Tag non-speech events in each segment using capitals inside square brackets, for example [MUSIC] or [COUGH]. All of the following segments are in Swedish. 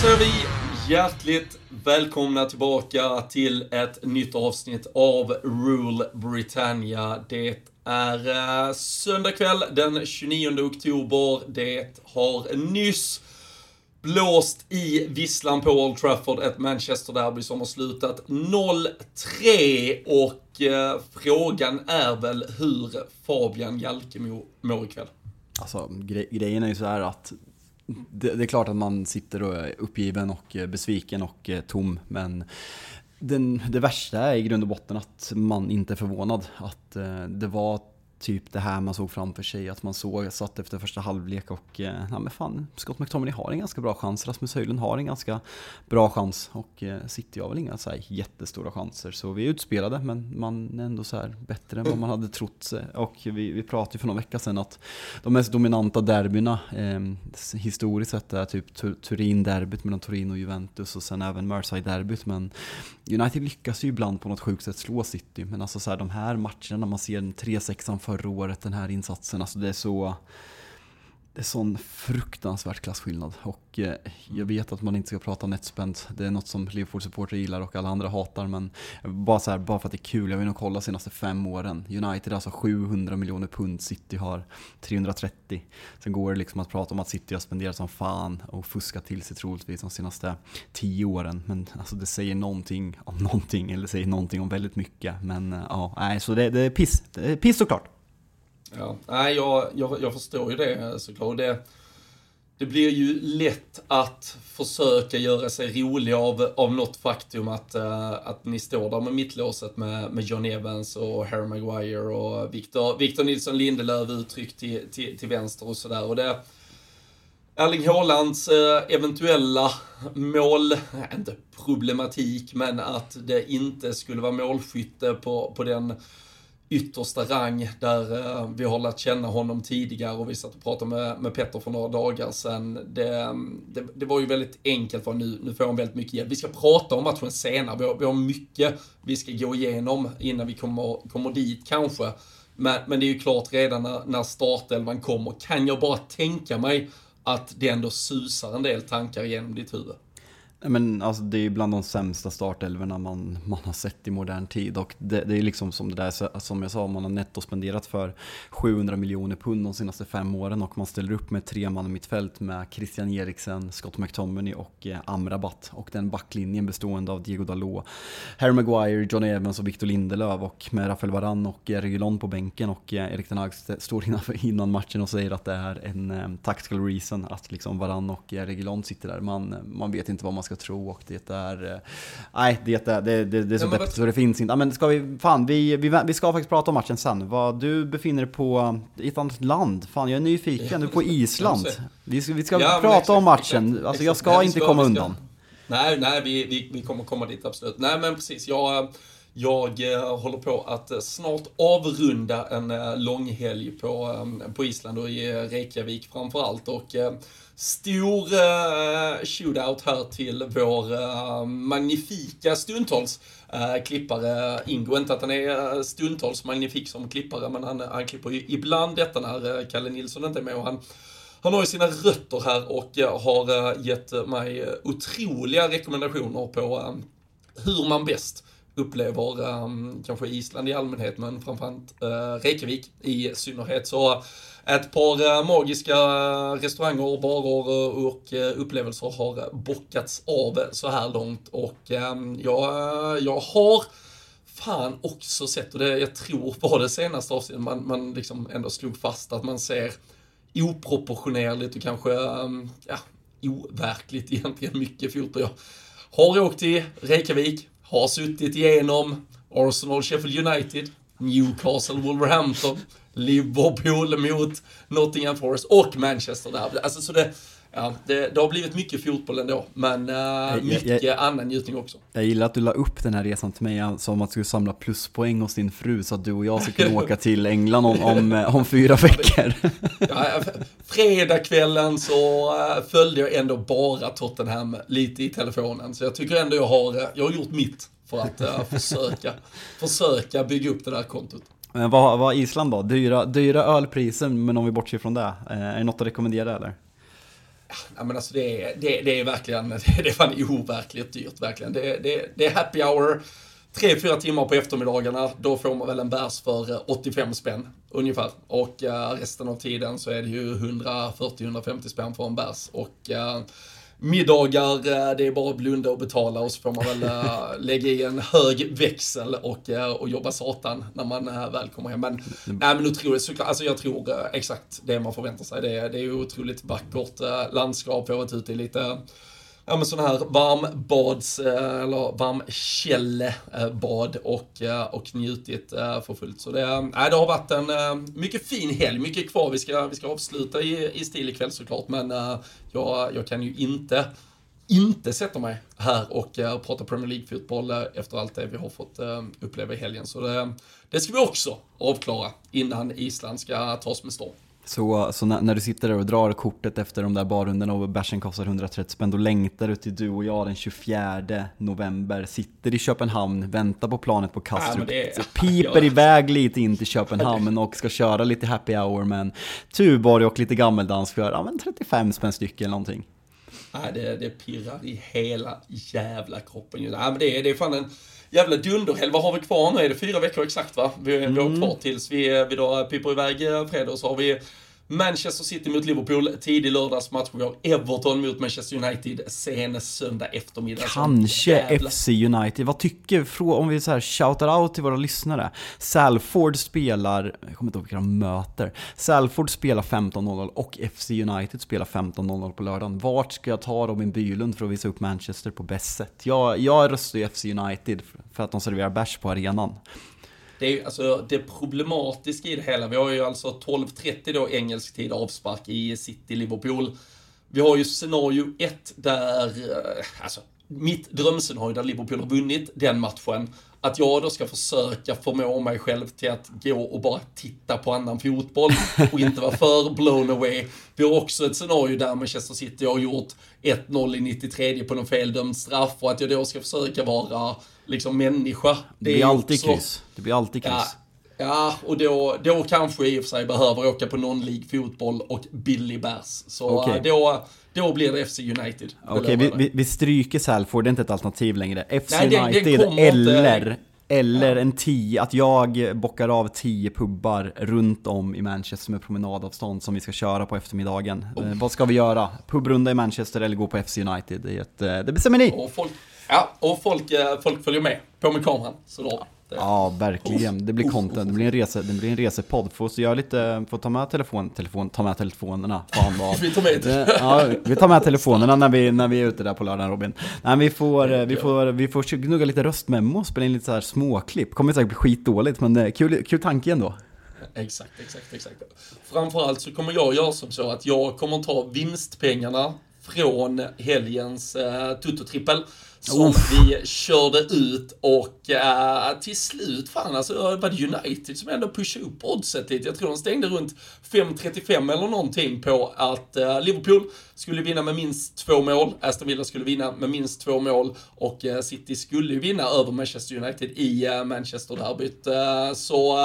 Då säger vi hjärtligt välkomna tillbaka till ett nytt avsnitt av Rule Britannia. Det är eh, söndag kväll den 29 oktober. Det har nyss blåst i visslan på Old Trafford, ett Manchester-derby som har slutat 0-3 och eh, frågan är väl hur Fabian Jalkemo mår ikväll. Alltså gre grejen är ju så här att det, det, är klart att man sitter och är uppgiven och eh, besviken och eh, tom, men den, det värsta är i grund och botten att man inte är förvånad. Att eh, det var typ det här man såg framför sig. Att man såg, satt efter första halvlek och, eh, ja men fan, Scott McTominay har en ganska bra chans. Rasmus Höjlund har en ganska bra chans. Och eh, City har väl inga så här jättestora chanser. Så vi är utspelade, men man är ändå så här bättre än vad man hade trott. Och vi, vi pratade ju för någon vecka sedan att de mest dominanta derbyna eh, historiskt sett är typ Turin-derbyt mellan Turin och Juventus och sen även Merseyside-derbyt. Men United lyckas ju ibland på något sjukt sätt slå City. Men alltså så här, de här matcherna, man ser en 3-6 förra året, den här insatsen. Alltså det är så... Det är sån fruktansvärt klasskillnad och eh, jag vet att man inte ska prata netspend. Det är något som Liverpool-supportrar gillar och alla andra hatar men bara, så här, bara för att det är kul. Jag vill nog kolla de senaste fem åren. United har alltså 700 miljoner pund, City har 330. Sen går det liksom att prata om att City har spenderat som fan och fuskat till sig troligtvis de senaste tio åren. Men alltså det säger någonting om någonting eller säger någonting om väldigt mycket. Men eh, ja, nej, så det, det är piss. Det är piss såklart. Ja, nej, jag, jag, jag förstår ju det eh, såklart. Det, det blir ju lätt att försöka göra sig rolig av, av något faktum att, uh, att ni står där med mittlåset med, med John Evans och Harry Maguire och Victor, Victor Nilsson Lindelöf uttryckt till, till, till vänster och sådär. Och det, Erling Haalands eh, eventuella mål, inte problematik, men att det inte skulle vara målskytte på, på den yttersta rang där eh, vi har lärt känna honom tidigare och vi satt och pratade med, med Petter för några dagar sedan. Det, det, det var ju väldigt enkelt för nu, nu får han väldigt mycket hjälp. Vi ska prata om matchen senare, vi har, vi har mycket vi ska gå igenom innan vi kommer, kommer dit kanske. Men, men det är ju klart redan när, när startelvan kommer kan jag bara tänka mig att det ändå susar en del tankar genom ditt huvud. Men alltså, det är ju bland de sämsta startelverna man, man har sett i modern tid. Och det, det är liksom som det där som jag sa, man har netto spenderat för 700 miljoner pund de senaste fem åren och man ställer upp med tre man i mittfält med Christian Eriksen, Scott McTominay och eh, Amrabat. Och den backlinjen bestående av Diego Dalot, Harry Maguire, John Evans och Victor Lindelöf och med Rafael Varane och eh, på bänken och eh, Erik Ten Hag står innan, [LAUGHS] innan matchen och säger att det är en eh, tactical reason att liksom Varane och eh, sitter där. Man, man vet inte vad man ska tro och det är... eh, Nej, det är, det, det, det är så Ja, deppigt så det finns inte. Ja, men ska vi... Fan, vi, vi, vi ska faktiskt prata om matchen sen. Vad, du befinner dig på i ett annat land. Fan, jag är nyfiken. Du är på [LAUGHS] Island. Vi ska, vi ska Ja, prata exakt, om matchen. exakt, Alltså jag ska Ja, vi inte ska- komma ska- undan. Nej, nej, vi, vi, vi kommer komma dit absolut. Nej, men precis. Jag, jag eh, håller på att eh, snart avrunda en eh, långhelg på, på Island och i Reykjavik framförallt. Och stor shootout här till vår magnifika stundtals klippare Ingo. Inte att han är stundtals magnifik som klippare, men han, han klipper ju ibland detta när Kalle Nilsson inte är med. Och han, han har ju sina rötter här och har gett mig otroliga rekommendationer på hur man bäst upplever um, kanske Island i allmänhet, men framförallt uh, Reykjavik i synnerhet. Så ett par uh, magiska restauranger, barer eh, och uh, upplevelser har bockats av så här långt och ehm, um, jag, jag har fan också sett, och det jag tror var det senaste avsnittet, man, man liksom ändå slog fast att man ser oproportionerligt och kanske, um, ja, overkligt egentligen mycket fotboll. Jag har åkt till Reykjavik, har suttit igenom Arsenal, Sheffield United, Newcastle, Wolverhampton, Liverpool mot Nottingham Forest och Manchester där. Alltså så det, ja, det, det har blivit mycket fotboll ändå, men uh, mycket jag, annan njutning också. Jag gillar att du la upp den här resan till mig som att du skulle samla pluspoäng hos din fru så att du och jag ska kunna [LAUGHS] åka till England om, om, om fyra veckor. [LAUGHS] ja, fredagskvällen så uh, följde jag ändå bara Tottenham lite i telefonen, så jag tycker ändå jag har, jag har gjort mitt för att försöka, [LAUGHS] försöka bygga upp det där kontot. Men vad var Island då? Dyra, dyra ölpriser, men om vi bortser från det. Är det något att rekommendera eller? Ja, men alltså det är, det, det är verkligen, [LAUGHS] det är fan overkligt dyrt verkligen. Det, det, det är happy hour, tre, fyra timmar på eftermiddagarna, då får man väl en bärs för eh, 85 spänn ungefär. Och uh, resten av tiden så är det ju 140-150 spänn för en bärs. Och uh, middagar, eh, det är bara att blunda och betala och så får man väl eh, lägga i en hög växel och, eh, och jobba satan när man väl kommer hem. Men, mm. nej, men otroligt såklart, alltså jag tror exakt det man förväntar sig. Det, det är ju otroligt vackert landskap, vi har varit ute i lite ja, men sådana här varmbads eh, eller varmkällebad eh, och, eh, och njutit för fullt. Så det, nej, det har varit en mycket fin helg, mycket kvar. Vi ska, vi ska avsluta i, i stil ikväll såklart, men jag, jag kan ju inte inte sätta mig här och uh, prata Premier League-fotboll uh, efter allt det vi har fått uh, uppleva i helgen. Så det, det ska vi också avklara innan Island ska tas med storm. Så, så när, när, du sitter där och drar kortet efter de där barrundorna och bärsen kostar 130 spänn, då längtar du till du och jag den 24 november, sitter i Köpenhamn, väntar på planet på Kastrup, ja, piper iväg lite in till Köpenhamn och ska köra lite happy hour med en Tuborg och lite gammeldans för ja, men 35 spänn styck eller någonting. Nej, det, det pirrar i hela jävla kroppen. Nej, men det, det är fan en jävla dunderhelg. Vad har vi kvar nu? Är det fyra veckor exakt va? Vi, mm. vi har mm. kvar tills vi, vi då piper iväg eh, fredag och så har vi Manchester City mot Liverpool, tidig lördagsmatch. Vi har Everton mot Manchester United sen söndag eftermiddag. Kanske FC United. Vad tycker, om vi så här shoutar out till våra lyssnare. Salford spelar, jag kommer inte ihåg vilka de möter. Salford spelar 15.00 och FC United spelar 15.00 på lördagen. Vart ska jag ta Robin Bylund för att visa upp Manchester på bäst sätt? Jag, jag röstar ju FC United för att de serverar bärs på arenan det är ju alltså det problematiska i det hela. Vi har ju alltså 12.30 då engelsk tid avspark i City-Liverpool. Vi har ju scenario 1 där, eh, alltså mitt drömscenario där Liverpool har vunnit den matchen. Att jag då ska försöka förmå mig själv till att gå och bara titta på annan fotboll och inte vara för blown away. Vi har också ett scenario där Manchester City har gjort 1-0 i 93 på någon feldömd straff och att jag då ska försöka vara liksom människa. Det, blir alltid kryss. Det blir alltid kryss. Ja, ja, och då, då kanske i och för sig behöver åka på non-League fotboll och billig bärs. Så okay. då, då blir det FC United. Okej, vi, vi, vi, stryker Salford, det är inte ett alternativ längre. FC Nej, United det, det eller, inte... eller en 10, att jag bockar av 10 pubbar runt om i Manchester med promenadavstånd som vi ska köra på eftermiddagen. Oh. Eh, vad ska vi göra? Pubrunda i Manchester eller gå på FC United? Det, ett, eh, det bestämmer ni! Och folk, Ja, och folk, eh, folk följer med. På med kameran, så då. Ja, verkligen. Det blir content. Det blir en, rese, det blir en resepodd. Får göra lite, får ta med telefon, telefon, ta med telefonerna. Fan vad. [LAUGHS] vi tar med Ja, vi tar med telefonerna när vi, när vi är ute där på lördagen Robin. Nej, vi får, eh, vi får, vi får gnugga lite röstmemo, spela in lite så här småklipp. Kommer säkert bli skitdåligt, men eh, kul, kul tanke ändå. Exakt, exakt, exakt. Framförallt så kommer jag göra som så att jag kommer ta vinstpengarna från helgens uh, Toto-trippel. Som Uff. vi körde ut och uh, till slut, fan alltså, var det United som ändå pushade upp oddset lite. Jag tror de stängde runt 5.35 eller någonting på att uh, Liverpool skulle vinna med minst två mål, Aston Villa skulle vinna med minst två mål och uh, City skulle vinna över Manchester United i Manchester-derbyt. så,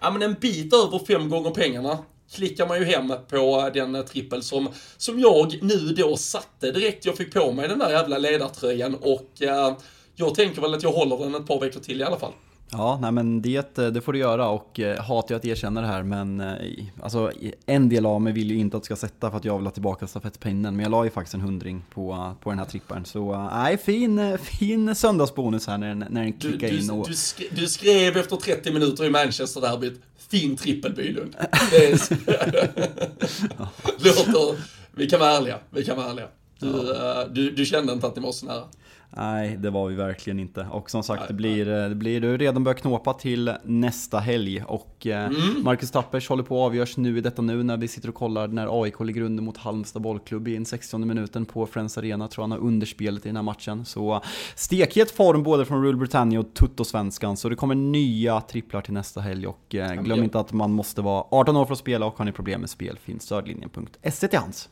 ja men en bit över fem gånger pengarna klickar man ju hem på den trippel som, som jag nu då satte direkt jag fick på mig den där jävla ledartröjan och eh, jag tänker väl att jag håller den ett par veckor till i alla fall. Ja, nej men det, det får du göra och eh, hatar jag att erkänna det här men eh, alltså en del av mig vill ju inte att du ska sätta för att jag vill ha tillbaka stafettpinnen men jag la ju faktiskt en hundring på, på den här trippeln så eh, nej, fin, fin söndagsbonus här när, när den klickar du, in. Och... Du, sk du, skrev efter 30 minuter i Manchester derbyt, fin trippel Bylund. [LAUGHS] [LAUGHS] Låter, vi kan vara ärliga, vi kan vara ärliga. Du, ja. du, du kände inte att ni var så nära? Nej, det var vi verkligen inte. Och som sagt, det blir, det blir du redan börjat knåpa till nästa helg. Och eh, mm. Marcus Tappers håller på att avgörs nu i detta nu när vi sitter och kollar när AIK ligger under mot Halmstad bollklubb i den 60 minuten på Friends Arena. Tror han har underspelet i den här matchen. Så stekhet form både från Rule Britannia och Tutto-svenskan. Så det kommer nya tripplar till nästa helg. Och eh, glöm inte att man måste vara 18 år för att spela och har ni problem med spel finns stödlinjen.se till hands.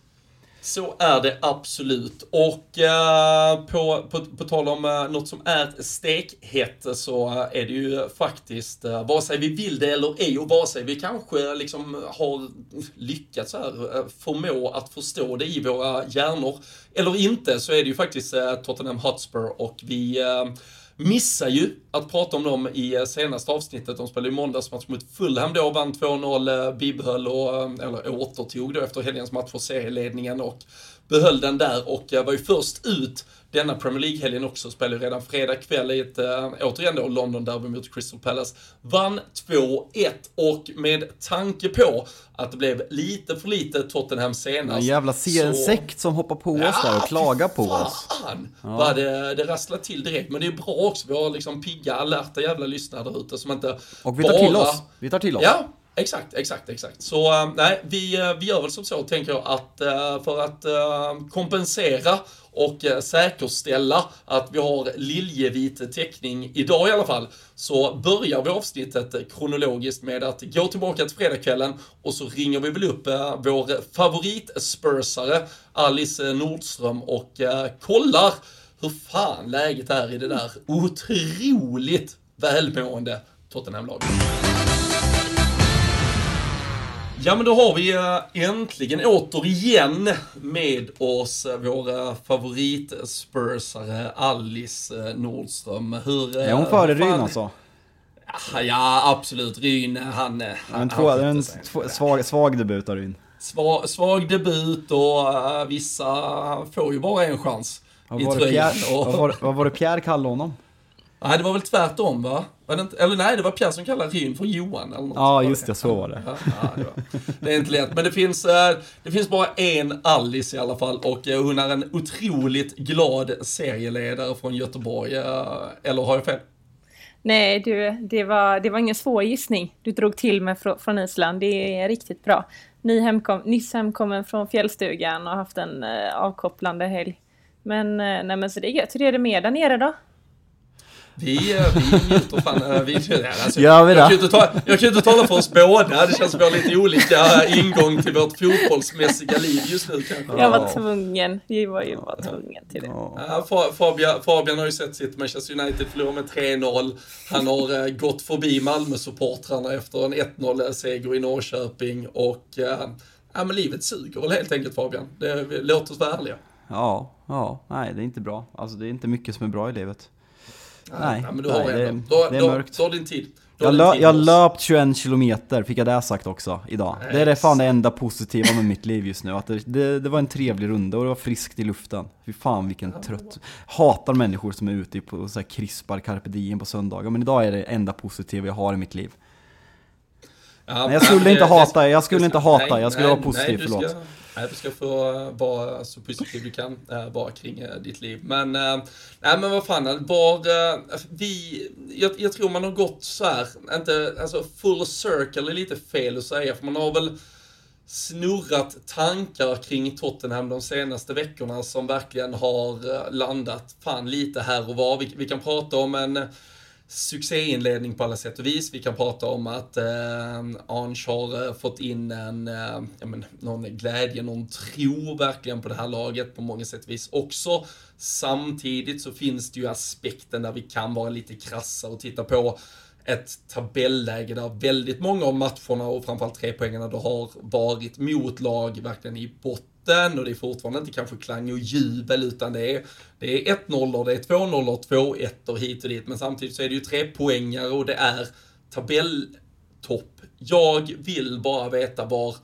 Så är det absolut. Och uh, på, på, på tal om uh, något som är stekhett eh, så är det ju faktiskt, uh, vare sig vi vill det eller ej och vare sig vi kanske liksom har lyckats här, uh, förmå att förstå det i våra hjärnor eller inte så är det ju faktiskt Tottenham Hotspur och vi Missar ju att prata om dem i eh, senaste avsnittet. De spelade ju måndagsmatch mot Fulham då, vann 2-0, eh, bibehöll och, eh, eller återtog då efter helgens match för serieledningen och behöll den där och var ju först ut denna Premier League-helgen också. Spelade redan fredag kväll i ett, äh, återigen då, London-derby mot Crystal Palace. Vann 2-1 och med tanke på att det blev lite för lite Tottenham senast. En jävla så... sekt som hoppar på oss där och klagar på fan, oss. Ja. vad det, det rasslar till direkt. Men det är bra också. Vi har liksom pigga, alerta jävla lyssnare där ute som inte Och vi tar bara... till oss. Vi tar till oss. Ja, Exakt, exakt, exakt. Så eh, nej, vi, eh, vi gör väl som så, tänker jag, att eh, för att kompensera och säkerställa att vi har liljevit täckning idag i alla fall, så börjar vi avsnittet kronologiskt med att gå tillbaka till fredagskvällen och så ringer vi väl upp vår favoritspursare Alice Nordström och kollar hur fan läget är i det där otroligt välmående Tottenham-laget. Ja, men då har vi eh, äntligen återigen med oss eh, våra favoritspursare Alice eh, Nordström. Hur... Är hon före Ryn alltså? Ja, absolut. Ryn, han... han, två, han en svag, svag debut av Ryn. Svag, svag debut och uh, vissa får ju bara en chans vad i tröjan. Pierre, och... vad, var, vad var det Pierre kallade honom? Nej, det var väl tvärtom va? Var det inte, eller nej, det var Pierre som kallade Ryn för Johan eller något. Ja, just det, så var det. Ja, ja, det, det, är inte lätt, men det finns, eh, det finns bara en Alice i alla fall och eh, hon är en otroligt glad serieledare från Göteborg. Eh, eller har jag fel? Nej, du, det var, det var ingen svår gissning du drog till med från Island. Det är riktigt bra. Ny hemkom, nyss hemkommen från fjällstugan och haft en avkopplande helg. Men, nej, men så det är gött. Hur är det med där nere då? Vi, eh, vi njuter fan, eh, vi, alltså, Gör vi det? Jag kan, ta, jag kan inte tala för oss båda, det känns som vi har lite olika ingång till vårt fotbollsmässiga liv just nu kanske. Jag var tvungen, vi var ju bara tvungen till det. Ja, Fabian, Fabian har ju sett sitt Manchester United förlora med 3-0. Han har uh, gått förbi Malmö-supportrarna efter en 1-0-seger i Norrköping och ja men livet suger väl helt enkelt Fabian. Det, låt oss vara ärliga. Ja, ja, nej det är inte bra. Alltså det är inte mycket som är bra i livet. Nej, ja, men du har nej, det, då, det är då, mörkt. Då, din tid. Jag, lö, jag löpt 21 kilometer, fick jag det sagt också idag. Nej, det är det fan det enda positiva med mitt liv just nu. Att det, det, det, var en trevlig runda och det var friskt i luften. Fy fan vilken trött... Hatar människor som är ute på så här krispar carpe diem på söndagar. Men idag är det enda positiva jag har i mitt liv. Ja, nej, jag skulle nej, inte hata, jag skulle inte hata, jag skulle vara positiv, förlåt. Nej, du ska få vara så positiv du kan vara kring eh, ditt liv. Men, eh, nej men vad fan, var, eh, vi, jag, jag tror man har gått så här, inte, alltså full circle är lite fel att säga, för man har väl snurrat tankar kring Tottenham de senaste veckorna som verkligen har eh, landat fan lite här och var. Vi, vi kan prata om en succéinledning på alla sätt och vis. Vi kan prata om att eh, Ange har eh, fått in en, eh, men, någon glädje, någon tro verkligen på det här laget på många sätt och vis också. Samtidigt så finns det ju aspekten där vi kan vara lite krassa och titta på ett tabelläge där väldigt många av matcherna och framförallt tre poängarna då har varit mot lag verkligen i botten och det är fortfarande inte kanske klang och jubel utan det är, det är 1-0 det är 2-0 2-1 och hit och dit men samtidigt så är det ju tre poängare och det är tabelltopp. Jag vill bara veta var,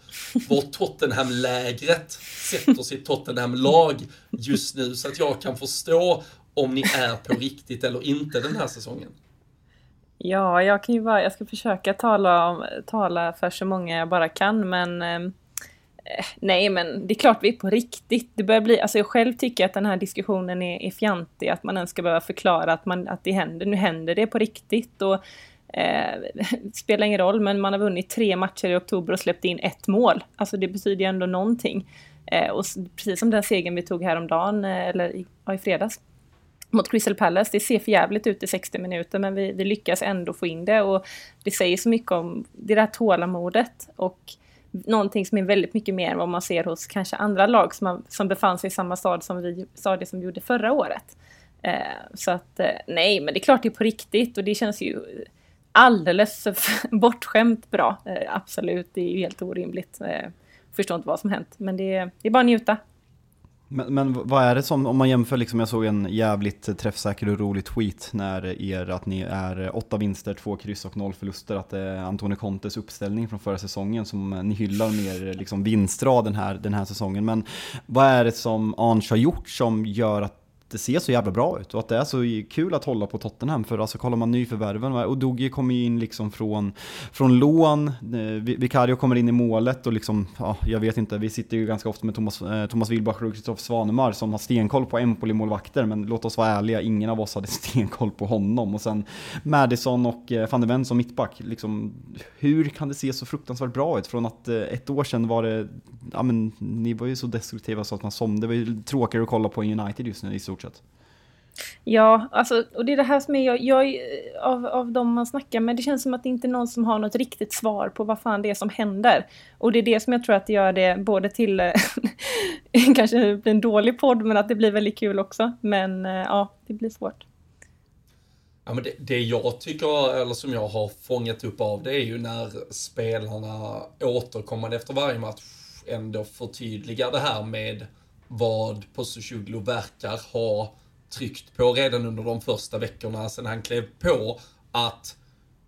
var Tottenham-lägret sätter sitt Tottenham-lag just nu så att jag kan förstå om ni är på riktigt eller inte den här säsongen. Ja, jag kan ju bara, jag ska försöka tala, om, tala för så många jag bara kan, men eh, Eh, nej, men det är klart vi är på riktigt. Det börjar bli, alltså jag själv tycker att den här diskussionen är, är fjantig, att man ens ska behöva förklara att, man, att det händer. Nu händer det på riktigt och eh, [LAUGHS] spelar ingen roll, men man har vunnit tre matcher i oktober och släppt in ett mål. Alltså det betyder ju ändå någonting. Eh, och precis som den segern vi tog häromdagen, eh, eller i, ja, i fredags, mot Crystal Palace. Det ser för jävligt ut i 60 minuter men vi, vi, lyckas ändå få in det och det säger så mycket om det där tålamodet och någonting som är väldigt mycket mer än vad man ser hos kanske andra lag som, har, som befann sig i samma stad som vi, stadie som vi gjorde förra året. Eh, så att eh, nej, men det är klart det är på riktigt och det känns ju alldeles [LAUGHS] bortskämt bra. Eh, absolut, det är ju helt orimligt. Eh, förstår inte vad som hänt, men det, det är bara att njuta. Men, men vad är det som, om man jämför, liksom, jag såg en jävligt träffsäker och rolig tweet när er, att ni är åtta vinster, två kryss och noll förluster, att det är Antonio Contes uppställning från förra säsongen som ni hyllar mer liksom vinstrad den här, den här säsongen. Men vad är det som Ange har gjort som gör att det ser så jävla bra ut och att det är så kul att hålla på Tottenham för alltså kollar man nyförvärven och Dogge kommer ju in liksom från, från lån, eh, Vicario kommer in i målet och liksom, ja, jag vet inte, vi sitter ju ganska ofta med Thomas, eh, Thomas Wilbach och Kristoffer Svanemar som har stenkoll på Empoli-målvakter men låt oss vara ärliga, ingen av oss hade [LAUGHS] stenkoll på honom och sen Madison och eh, van de Ven som mittback, liksom, hur kan det se så fruktansvärt bra ut? Från att eh, ett år sedan var det, ja men ni var ju så destruktiva så att man som, det var ju tråkigare att kolla på United just nu i stort sett. Ja, alltså, och det är det här som är jag, jag av, av de man snackar med, det känns som att det inte är någon som har något riktigt svar på vad fan det är som händer. Och det är det som jag tror att det gör det både till, [LAUGHS] kanske det blir en dålig podd, men att det blir väldigt kul också. Men eh, ja, det blir svårt. Ja, men det, det jag tycker, eller som jag har fångat upp av det är ju när spelarna återkommande efter varje match ändå förtydligar det här med vad Postusjoglu verkar ha tryckt på redan under de första veckorna sedan han klev på. Att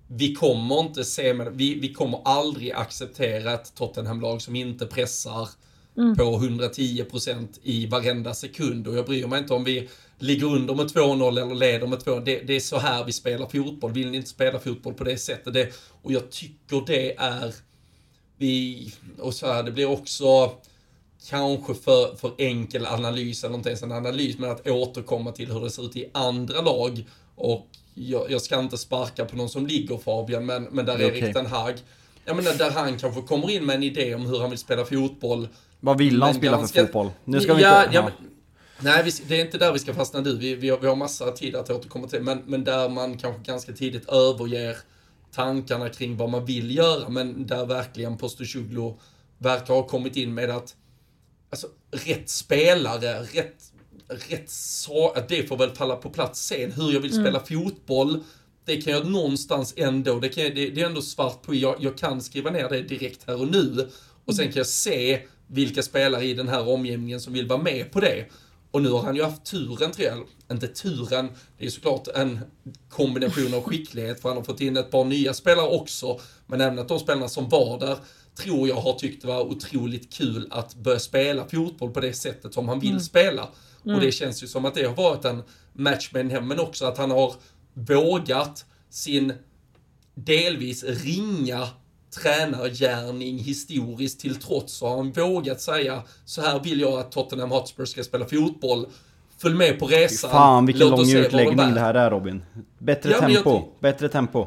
vi kommer inte se, vi, vi kommer aldrig acceptera ett Tottenham-lag som inte pressar mm. på 110% i varenda sekund. Och jag bryr mig inte om vi ligger under med 2-0 eller leder med 2 det, det är så här vi spelar fotboll. Vill ni inte spela fotboll på det sättet? Det, och jag tycker det är, vi, och så här, det blir också, kanske för, för enkel analys, eller inte ens en analys, men att återkomma till hur det ser ut i andra lag. Och jag, jag ska inte sparka på någon som ligger Fabian, men, men där Erik okay. Den Hag, jag menar där han kanske kommer in med en idé om hur han vill spela fotboll. Vad vill han spela ganska, för fotboll? Nu ska vi ja, inte... Ja, men, nej, vi, det är inte där vi ska fastna nu. Vi, vi, har, vi har massa tid att återkomma till, men, men där man kanske ganska tidigt överger tankarna kring vad man vill göra, men där verkligen Postosjuglu verkar ha kommit in med att alltså, rätt spelare, rätt, rätt så, det får väl falla på plats sen. Hur jag vill mm. spela fotboll, det kan jag någonstans ändå, det, kan det, det är ändå svart på, jag, jag kan skriva ner det direkt här och nu. Och sen kan jag se vilka spelare i den här omgivningen som vill vara med på det. Och nu har han ju haft turen tror jag, inte turen, det är såklart en kombination av skicklighet för han har fått in ett par nya spelare också. Men även att de spelarna som var där tror jag har tyckt det var otroligt kul att börja spela fotboll på det sättet som han vill mm. spela. Mm. Och det känns ju som att det har varit en match med hem, men också att han har vågat sin delvis ringa tränargärning historiskt till trots så har han vågat säga så här vill jag att Tottenham Hotspur ska spela fotboll. Följ med på resan. Fan vilken lång utläggning det här är Robin. Bättre ja, tempo, jag... bättre tempo.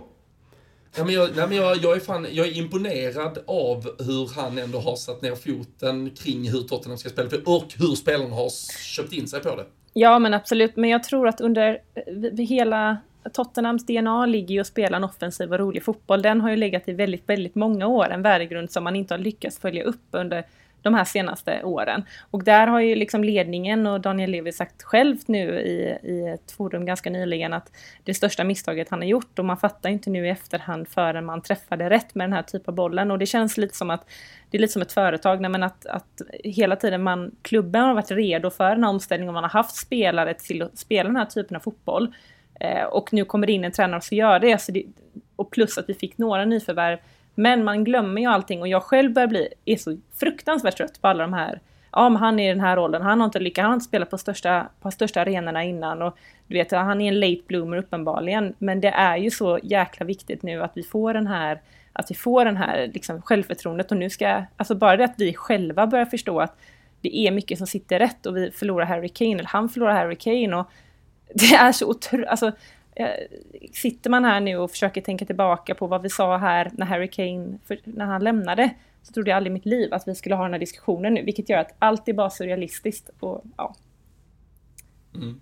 Ja, men jag, nej, men jag, jag, är fan, jag är imponerad av hur han ändå har satt ner foten kring hur Tottenham ska spela och hur spelarna har köpt in sig på det. Ja, men absolut. Men jag tror att under eh, hela Tottenhams DNA ligger ju att spela en offensiv och rolig fotboll. Den har ju legat i väldigt, väldigt många år. En värdegrund som man inte har lyckats följa upp under de här senaste åren. Och där har ju liksom ledningen och Daniel Levi sagt själv nu i, i ett forum ganska nyligen att det största misstaget han har gjort och man fattar inte nu i efterhand förrän man träffade rätt med den här typen av bollen och det känns lite som att det är lite som ett företag, men att, att hela tiden man, klubben har varit redo för den här omställningen och man har haft spelare till att spela den här typen av fotboll. Eh, och nu kommer det in en tränare som gör det, så det, och plus att vi fick några nyförvärv men man glömmer ju allting och jag själv börjar bli, är så fruktansvärt trött på alla de här Ja, men han är i den här rollen, han har inte lyckats, han har inte spelat på största, på största arenorna innan och du vet, han är en late bloomer uppenbarligen. Men det är ju så jäkla viktigt nu att vi får den här, att vi får den här liksom självförtroendet och nu ska, alltså bara det att vi själva börjar förstå att det är mycket som sitter rätt och vi förlorar Harry Kane, eller han förlorar Harry Kane och [LAUGHS] det är så otroligt, alltså Eh, sitter man här nu och försöker tänka tillbaka på vad vi sa här när Harry Kane, för, när han lämnade, så trodde jag aldrig i mitt liv att vi skulle ha den här diskussionen nu, vilket gör att allt är bara surrealistiskt och ja. Mm.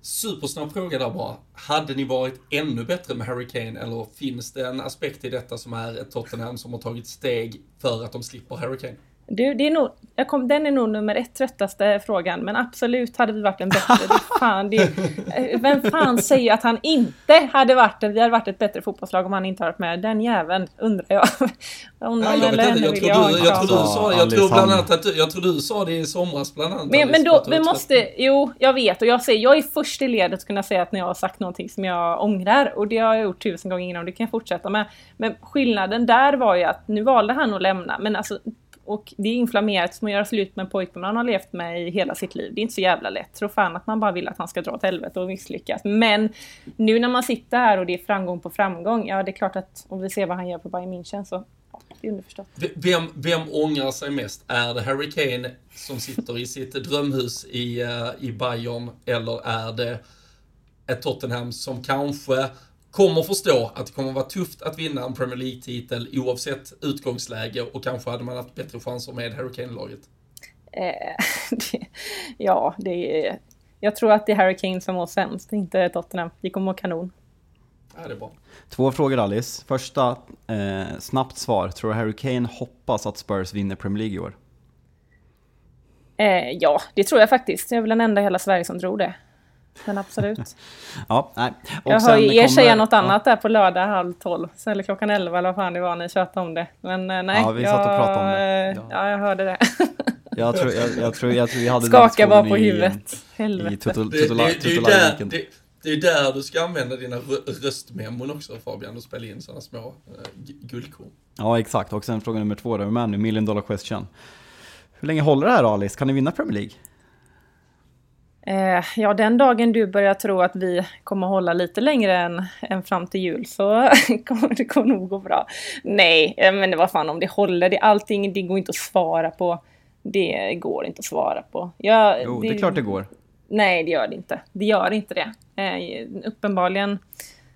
Supersnabb fråga där bara. Hade ni varit ännu bättre med Harry Kane eller finns det en aspekt i detta som är ett Tottenham som har tagit steg för att de slipper Harry Kane? Du, det är nog, jag kom, den är nog nummer ett tröttaste frågan, men absolut hade vi varit en bättre. Det fan, det, eh, vem fan säger att han inte hade varit vi hade varit ett bättre fotbollslag om han inte varit med? Den jäveln, undrar jag. Nej, jag, tror du, jag, tror du sa, jag tror bland annat att du, jag tror du sa det i somras bland annat. Men, men då, vi måste, jo, jag vet och jag säger, jag är först i ledet att kunna säga att när jag har sagt någonting som jag ångrar och det har jag gjort tusen gånger innan och det kan jag fortsätta med. Men skillnaden där var ju att nu valde han att lämna, men alltså och det är inflammerat som att göra slut med en pojkvän man har levt med i hela sitt liv. Det är inte så jävla lätt. Tro fan att man bara vill att han ska dra åt helvete och misslyckas. Men nu när man sitter här och det är framgång på framgång, ja det är klart att om vi ser vad han gör på Bayern München så ja, det är underförstått. Vem, vem ångrar sig mest? Är det Harry Kane som sitter i sitt drömhus i, eh, i Bayern eller är det ett Tottenham som kanske kommer förstå att det kommer vara tufft att vinna en Premier League-titel oavsett utgångsläge och kanske hade man haft bättre chanser med Harry Kane-laget. Eh, [LAUGHS] ja, det är, jag tror att det är Harry Kane som mår sämst, inte Tottenham. Vi kommer må kanon. Ja, det är bra. Två frågor Alice. Första, eh, snabbt svar. Tror du Harry Kane hoppas att Spurs vinner Premier League i år? Eh, ja, det tror jag faktiskt. Jag är väl den enda i hela Sverige som tror det. Men absolut. [LAUGHS] ja, nej. Och jag hör er säga något ja. annat där på lördag halv tolv. Eller klockan elva eller vad fan det var ni tjötade om det. Men eh, nej. Ja, vi satt och pratade om det. Ja, ja jag hörde det. [LAUGHS] jag, tror, jag, jag, tror, jag tror vi hade Skaka bara på huvudet. Helvete. I tutul, tutul, det, det, det, är där, det, det är där du ska använda dina röstmemon också Fabian och spela in sådana små uh, guldkorn. Ja exakt, och sen fråga nummer två där med nu, million dollar question. Hur länge håller det här Alice? Kan ni vinna Premier League? Eh, ja, den dagen du börjar tro att vi kommer hålla lite längre än, än fram till jul så [LAUGHS] kommer det kommer nog gå bra. Nej, eh, men vad fan om det håller. Det, allting, det går inte att svara på. Det går inte att svara på. Jag, jo, det, det är klart det går. Nej, det gör det inte. Det gör inte det. Eh, uppenbarligen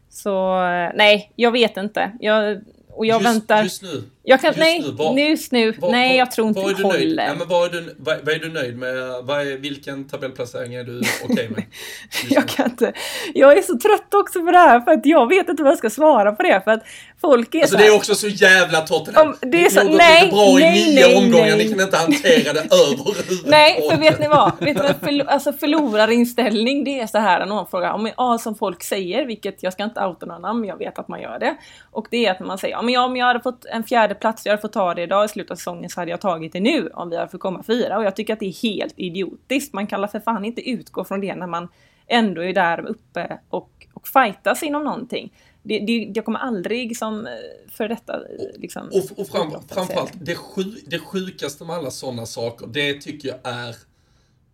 så, eh, nej, jag vet inte. Jag, och jag just, väntar. Just nu? Jag kan, just nej, nu, var, just nu. Var, nej, jag tror inte det håller. Ja, men vad, är du, vad, vad, är du nöjd med? Vad är, vilken tabellplacering är du okej okay med? [LAUGHS] jag kan inte. Jag är så trött också på det här för att jag vet inte vad jag ska svara på det. För att folk är alltså så det är också så jävla Tottenham. Om, det är så, ni nej, bra nej, i nio nej, omgångar, nej. ni kan inte hantera det [LAUGHS] överhuvudtaget. Nej, för vet ni vad? Vet ni vad förl alltså förlorarinställning, det är så här någon frågar, om, ja, som folk säger, vilket jag ska inte outa några namn, jag vet att man gör det. Och det är att man säger, ja, men om jag hade fått en fjärde plats, jag hade fått ta det idag i slutet av säsongen så hade jag tagit det nu om vi hade fått komma fyra. Och jag tycker att det är helt idiotiskt. Man kan för fan inte utgå från det när man ändå är där uppe och, och fightas inom någonting. Det, det, jag kommer aldrig som eh, för detta eh, liksom, Och, och fram, framförallt, det, sju, det sjukaste med alla sådana saker, det tycker jag är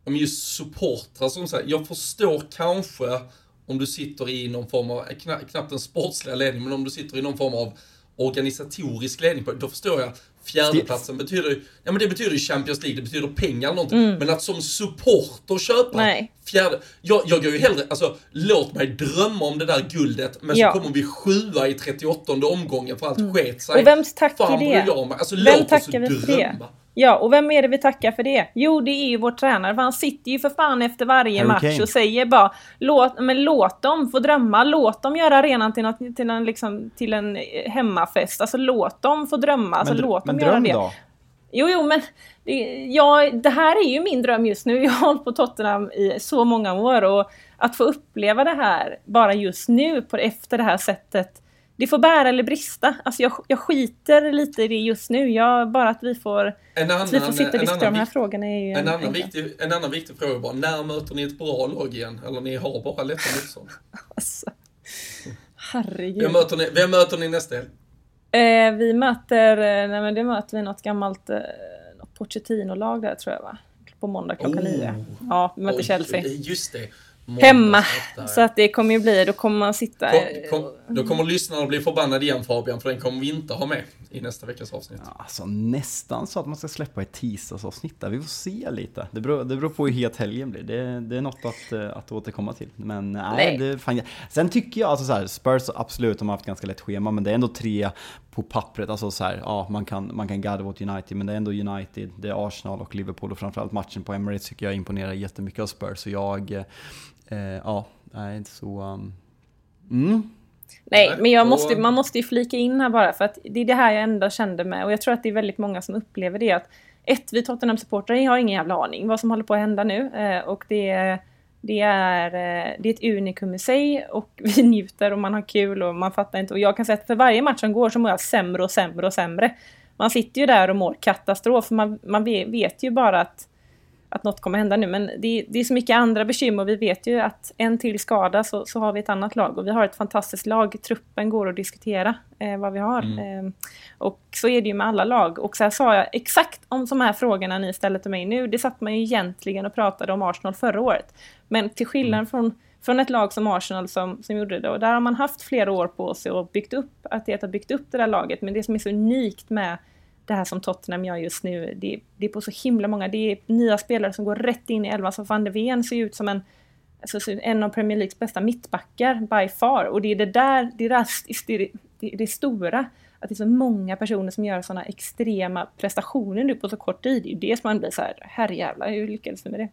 om just supportrar som säger, jag förstår kanske om du sitter i någon form av, knappt en sportsliga ledning, men om du sitter i någon form av organisatorisk ledning på då förstår jag fjärdeplatsen betyder ja men det betyder ju Champions League, det betyder pengar eller någonting. Mm. Men att som supporter köpa Nej. fjärde, jag, jag går ju hellre, alltså låt mig drömma om det där guldet, men ja. så kommer vi sjua i 38 omgången för allt mm. sket sig. Och vems tack är det? Jag Alltså, vem låt tackar oss vi för drömma. det? Ja, och vem är det vi tackar för det? Jo, det är ju vår tränare, för han sitter ju för fan efter varje Harry match Kane. och säger bara låt, men låt dem få drömma, låt dem göra arenan till, något, till, en, liksom, till en hemmafest, alltså låt dem få drömma, alltså, låt dem göra det. Då? Jo, jo, men ja, det här är ju min dröm just nu. [LAUGHS] Jag har hållit på Tottenham i så många år och att få uppleva det här bara just nu på, efter det här sättet det får bära eller brista. Alltså jag, jag skiter lite i det just nu. Jag, bara att vi får, en annan, vi får sitta och diskutera de här frågorna är ju en, en, annan viktig, en annan viktig fråga bara, när möter ni ett bra lag igen? Eller ni har bara lätta motstånd? [LAUGHS] alltså, herregud. Vem möter ni, vem möter ni nästa helg? Eh, vi möter, eh, nej men det möter vi något gammalt eh, Pochettino-lag där tror jag va? På måndag klockan oh. nio. Ja, vi möter oh, Chelsea. Just det. Hemma. Så att det kommer ju bli, då kommer man sitta... Kom, kom, då kommer lyssnarna bli förbannade igen Fabian, för den kommer vi inte ha med i nästa veckas avsnitt. Ja, alltså nästan så att man ska släppa ett tisdagsavsnitt där. Vi får se lite. Det beror, det beror på hur het helgen blir. Det, det är något att, eh, att återkomma till. Men nej, nej. Det, fan, Sen tycker jag, alltså så här, Spurs absolut, de har haft ganska lätt schema, men det är ändå tre på pappret. Alltså så här, ja, man kan, man kan gadda åt United, men det är ändå United, det är Arsenal och Liverpool och framförallt matchen på Emirates tycker jag imponerar jättemycket av Spurs. Så jag Eh, ja, nej, inte så... Um... Mm. Nej, men jag måste, man måste ju flika in här bara för att det är det här jag ändå kände med och jag tror att det är väldigt många som upplever det att ett, vi Tottenham-supportrar har ingen jävla aning vad som håller på att hända nu eh, och det, det, är, eh, det är ett unikum i sig och [LAUGHS] vi njuter och man har kul och man fattar inte och jag kan säga att för varje match som går så mår jag sämre och sämre och sämre. Man sitter ju där och mår katastrof, man, man vet ju bara att att något kommer hända nu. Men det, det, är så mycket andra bekymmer. Vi vet ju att en till skada så, så har vi ett annat lag. Och vi har ett fantastiskt lag. Truppen går att diskutera eh, vad vi har. Mm. Eh, och så är det ju med alla lag. Och så här sa jag exakt om de här frågorna ni ställer till mig nu. Det satt man ju egentligen och pratade om Arsenal förra året. Men till skillnad mm. från från ett lag som Arsenal som, som gjorde det. Och där har man haft flera år på sig och byggt upp, att det har byggt upp det där laget. Men det som är så unikt med det här som Tottenham gör just nu, det, det är på så himla många, det är nya spelare som går rätt in i elvan, så van de Ven ser ut som en, alltså, en av Premier Leagues bästa mittbackar by far. Och det är det där, det, där, det, det, det stora, att det är så många personer som gör sådana extrema prestationer nu på så kort tid. Det är ju det som man blir så här, herrejävlar, hur lyckades du med det?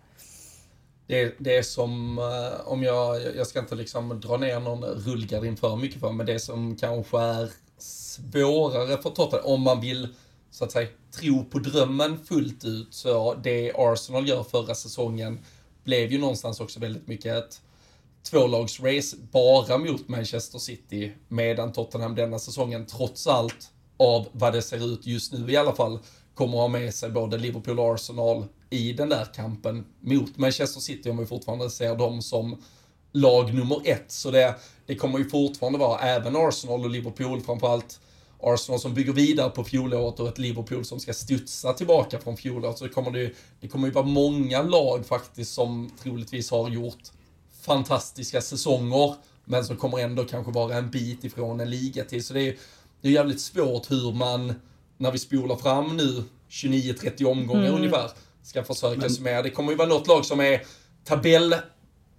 Det, det är som, eh, om jag, jag ska inte liksom dra ner någon rullgardin för mycket för, men det som kanske är svårare för Tottenham, om man vill så att säga, tro på drömmen fullt ut. Så det Arsenal gör förra säsongen blev ju någonstans också väldigt mycket ett tvålagsrace bara mot Manchester City. Medan Tottenham denna säsongen trots allt, av vad det ser ut just nu i alla fall, kommer ha med sig både Liverpool och Arsenal i den där kampen mot Manchester City om vi fortfarande ser dem som lag nummer ett. Så det, det kommer ju fortfarande vara även Arsenal och Liverpool framförallt Arsenal som bygger vidare på fjolåret och ett Liverpool som ska studsa tillbaka från fjolåret. Så det kommer det, det kommer ju vara många lag faktiskt som troligtvis har gjort fantastiska säsonger, men som kommer ändå kanske vara en bit ifrån en liga till. Så det är, det är jävligt svårt hur man, när vi spolar fram nu 29-30 omgångar mm. ungefär, ska försöka men... summera. Det kommer ju vara något lag som är tabell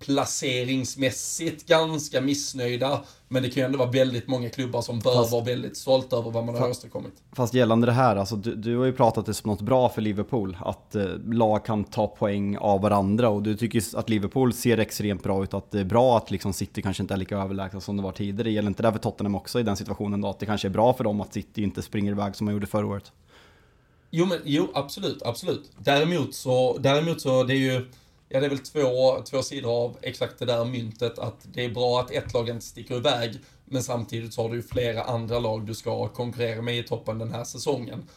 placeringsmässigt ganska missnöjda. Men det kan ju ändå vara väldigt många klubbar som bör fast, vara väldigt stolta över vad man har åstadkommit. Fast gällande det här, alltså, du, du, har ju pratat det som något bra för Liverpool. Att eh, lag kan ta poäng av varandra och du tycker att Liverpool ser extremt bra ut. Att det är bra att liksom, City kanske inte är lika överlägsna som det var tidigare. Gäller inte det för Tottenham också i den situationen då? Att det kanske är bra för dem att City inte springer iväg som man gjorde förra året? Jo, men, jo absolut, absolut. Däremot så, däremot så det är ju Ja, det är väl två, två sidor av exakt det där myntet, att det är bra att ett lag inte sticker iväg, men samtidigt så har du ju flera andra lag du ska konkurrera med i toppen den här säsongen.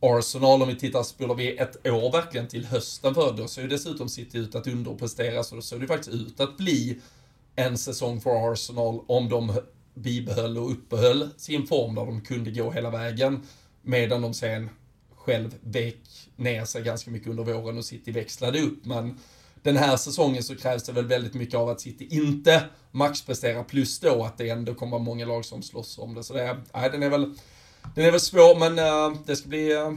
Arsenal, om vi tittar, spelar vi ett år verkligen till hösten för då, ser ju dessutom City ut att underprestera, så då såg det faktiskt ut att bli en säsong för Arsenal om de bibehöll och uppehöll sin form där de kunde gå hela vägen, medan de sen själv vek ner sig ganska mycket under våren och City växlade upp, men den här säsongen så krävs det väl väldigt mycket av att City inte maxpresterar, plus då att det ändå kommer vara många lag som slåss om det. Så det är, nej, den är väl, den är väl svår, men uh, det ska bli uh,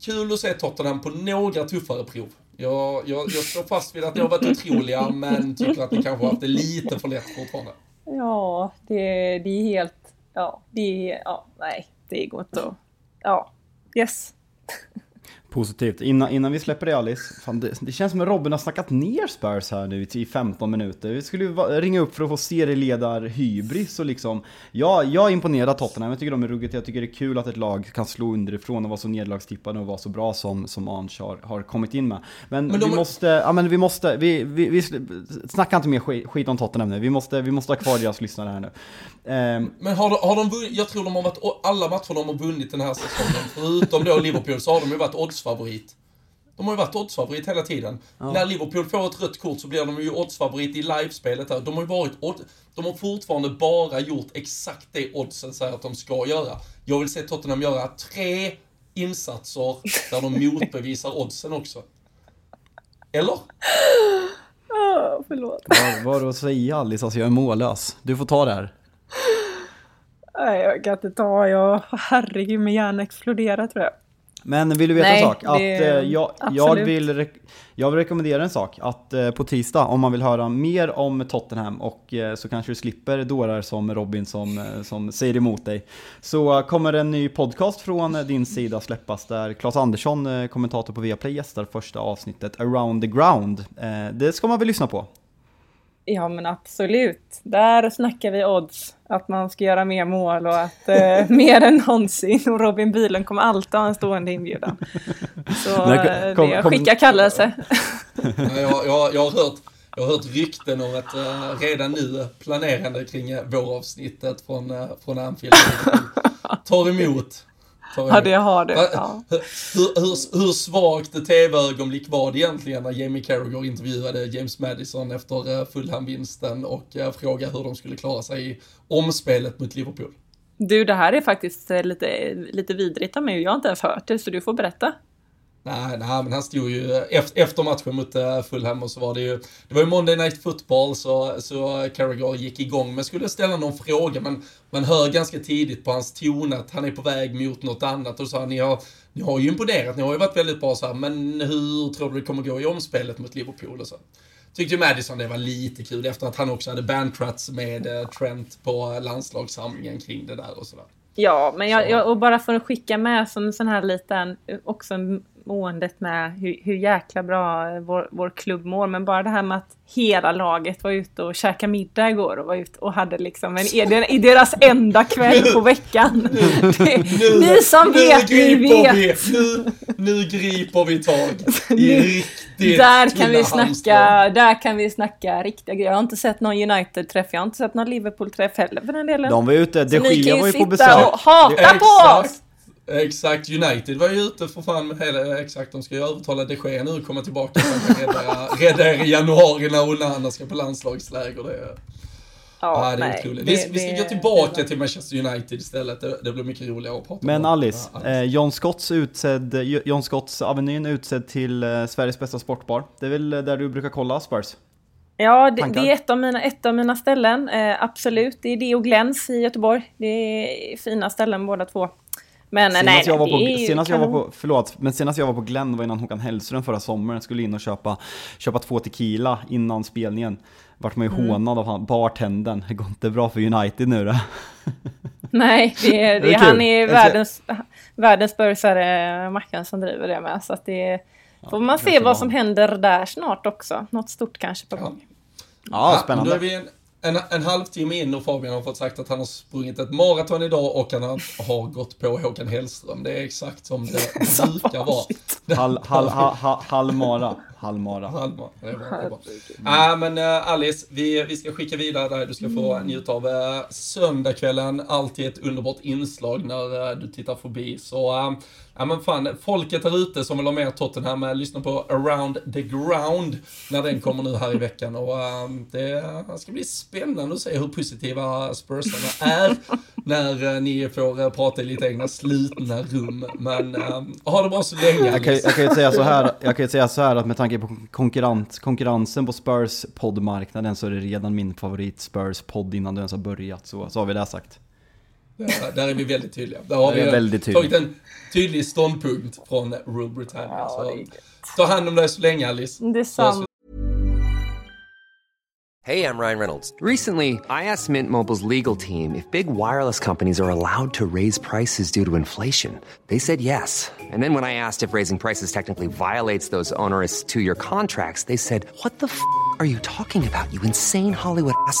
kul att se Tottenham på några tuffare prov. Jag, jag, jag står fast vid att ni har varit otroliga, men tycker att ni kanske har haft det lite för lätt fortfarande. Ja, det, det är helt... Ja, det är... Ja, nej, det går inte att... Ja, yes. Positivt. Innan, innan vi släpper det Alice, fan, det, det, känns som att Robin har snackat ner Spurs här nu i 15 minuter. Vi skulle ringa upp för att få serieledar hybris och liksom, ja, jag är imponerad av Tottenham, jag tycker de är ruggigt, jag tycker det är kul att ett lag kan slå underifrån och vara så nederlagstippade och vara så bra som, som Ange har, har kommit in med. Men, men vi är... måste, ja men vi måste, vi, vi, vi snacka inte mer skit, skit om Tottenham nu, vi måste, vi måste ha kvar deras lyssnare här nu. Um, men har de, har de vunnit, jag tror de har varit, alla matcher de har vunnit den här säsongen, förutom då Liverpool, så har de ju varit odds oddsfavorit. De har ju varit oddsfavorit hela tiden. Ja. När Liverpool får ett rött kort så blir de ju oddsfavorit i livespelet här. De har ju varit odd... De har fortfarande bara gjort exakt det oddsen säger att de ska göra. Jag vill se Tottenham göra tre insatser där de motbevisar oddsen också. Eller? Oh, förlåt. Vad var det att säga Alice? Alltså jag är mållös. Du får ta det här. Nej, jag kan inte ta. Jag, herregud, min hjärna exploderar tror jag. Men vill du veta Nej, en sak? Att, det, eh, jag, jag, vill jag vill rekommendera en sak. Att eh, på tisdag, om man vill höra mer om Tottenham och eh, så kanske du slipper dårar som Robin som, som säger emot dig. Så kommer en ny podcast från din sida släppas där Claes Andersson, kommentator på Viaplay, gästar första avsnittet Around the Ground. Det ska man väl lyssna på? Ja men absolut. Där snackar vi odds. Att man ska göra mer mål och att eh, [LAUGHS] mer än någonsin. Och Robin Bylund kommer alltid ha en stående inbjudan. [LAUGHS] Så eh, kom, det, skicka kallelse. [LAUGHS] jag, jag, jag, har hört, jag har hört rykten om att uh, redan nu planerande kring uh, våravsnittet från, uh, från Anfield tar emot Ja, det har det. Ja. Hur, hur, hur svagt tv-ögonblick var det egentligen när Jamie Carragher intervjuade James Madison efter eh, Fulham-vinsten och eh, frågade hur de skulle klara sig i omspelet mot Liverpool? Du, det här är faktiskt eh, lite, lite vidrigt av mig och jag har inte ens hört det, så du får berätta. Nej, nej, men han stod ju efter, matchen mot uh, Fulham och så var det ju, det var ju Monday Night Football så, så Carragher gick igång men skulle ställa någon fråga men man hör ganska tidigt på hans ton att han är på väg mot något annat och så ni har, ni har ju imponerat, ni har ju varit väldigt bra så här, men hur tror du det kommer gå i omspelet mot Liverpool och så? Tyckte ju Madison det var lite kul efter att han också hade bandtrats med uh, Trent på landslagssamlingen kring det där och sådär. Ja, men jag, jag, och bara för att skicka med som en sån här liten, också måendet med hur, hur jäkla bra vår, vår klubb mår. Men bara det här med att hela laget var ute och käkade middag igår och var ute och hade liksom en, i deras enda kväll på veckan. [LAUGHS] Det, nu, ni som vet, ni vet. Vi, nu, nu griper vi tag [LAUGHS] i riktigt där kan vi snacka, Där kan vi snacka riktiga grejer. Jag har inte sett någon United-träff, jag har inte sett någon Liverpool-träff heller för den delen. De var ute, de Gea var ju på besök. och hata på oss! Exakt, United var ju ute för fan med hela, exakt, de ska ju övertala de Gea nu komma tillbaka och rädda, [LAUGHS] rädda er i januari när Onana ska på landslagsläger. Det, Ja, ja, det är nej, otroligt. Det, vi, vi, ska det, gå tillbaka det till Manchester United istället. Det, det blir mycket roligare att prata Men om. Alice, ja, Alice. Eh, John Scotts utsedd, John Scotts Avenyn utsedd till eh, Sveriges bästa sportbar. Det är väl där du brukar kolla Spurs? Ja, det, det, är ett av mina, ett av mina ställen. Eh, absolut, det är det och Gläns i Göteborg. Det är fina ställen båda två. Men senast nej, jag var på, senast jag var på, förlåt, men senast jag var på Glenn var innan Håkan Hellström förra sommaren. Skulle in och köpa, köpa två tequila innan spelningen. Vart man ju mm. hånad av han, bartendern. Det går inte bra för United nu då. [LAUGHS] Nej, det är, det är, han är världens, världens börsare, Mackan, som driver det med. Så att det får man se vad som händer där snart också. Något stort kanske på gång. Ja, ja spännande. En, en, halvtimme in och Fabian har fått sagt att han har sprungit ett maraton idag och han har gått på Håkan Hellström. Det är exakt som det [LAUGHS] brukar vara. [LAUGHS] Hal, hal, hal, halmara. Halmara. Halmara. Det är bra. Det är bra. Äh, men uh, Alice, vi, vi ska skicka vidare där. Du ska få mm. njuta av uh, söndagskvällen. Alltid ett underbart inslag när uh, du tittar förbi. Så uh, Ja men fan, folket där ute som vill ha mer Tottenham, lyssna på Around the Ground när den kommer nu här i veckan. Och um, det ska bli spännande att se hur positiva Spursarna är när uh, ni får uh, prata i lite egna slutna rum. Men um, ha det bra så länge. Jag kan, jag kan ju säga så här, jag kan säga så här att med tanke på konkurrens, konkurrensen på Spurs poddmarknaden så är det redan min favorit Spurs podd innan du ens har börjat. Så, så har vi det sagt. Där, där är vi väldigt tydliga. Där har vi väldigt tagit tydligt. en tydlig ståndpunkt från Rule Britannia. Ja, så ta hand om dig så länge Alice. Detsamma. Hey, I'm Ryan Reynolds. Recently, I asked Mint Mobile's legal team if big wireless companies are allowed to raise prices due to inflation. They said yes. And then when I asked if raising prices technically violates those onerous two year contracts, they said, What the f are you talking about, you insane Hollywood ass?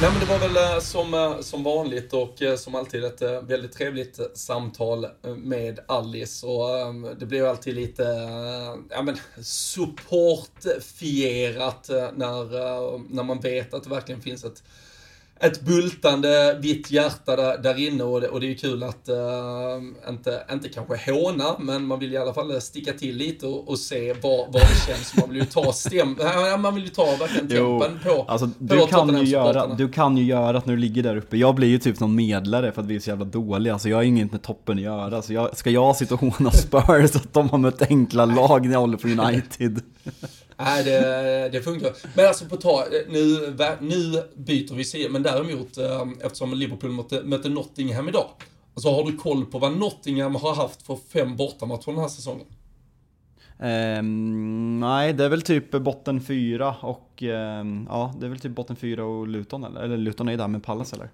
Nej men det var väl eh, som, eh, som vanligt och eh, som alltid ett väldigt trevligt samtal med Alice. Och det blir ju alltid lite, ja men supportfierat när, när man vet att det verkligen finns ett ett bultande vitt hjärta där, där inne och det, och det är ju kul att uh, inte, inte kanske håna, men man vill i alla fall sticka till lite och, och se vad, vad det känns. Man vill ju ta stäm, [LAUGHS] man vill ju ta verkligen tempen på, alltså, på du, kan ju göra, du kan ju göra att när du ligger där uppe, jag blir ju typ någon medlare för att vi är så jävla dåliga, alltså jag har inget med toppen att göra. Så jag, ska jag sitta och håna Spurs [LAUGHS] att de har mött enkla lag när jag håller på United? [LAUGHS] Nej, det, det funkar. Men alltså på ta, nu, nu byter vi sida, men däremot eh, eftersom Liverpool mötte, mötte Nottingham idag. Alltså har du koll på vad Nottingham har haft för fem bortamatcher den här säsongen? Ehm, nej, det är väl typ botten fyra och ehm, ja, det är väl typ botten fyra och Luton eller? Eller Luton är ju där med Pallas eller?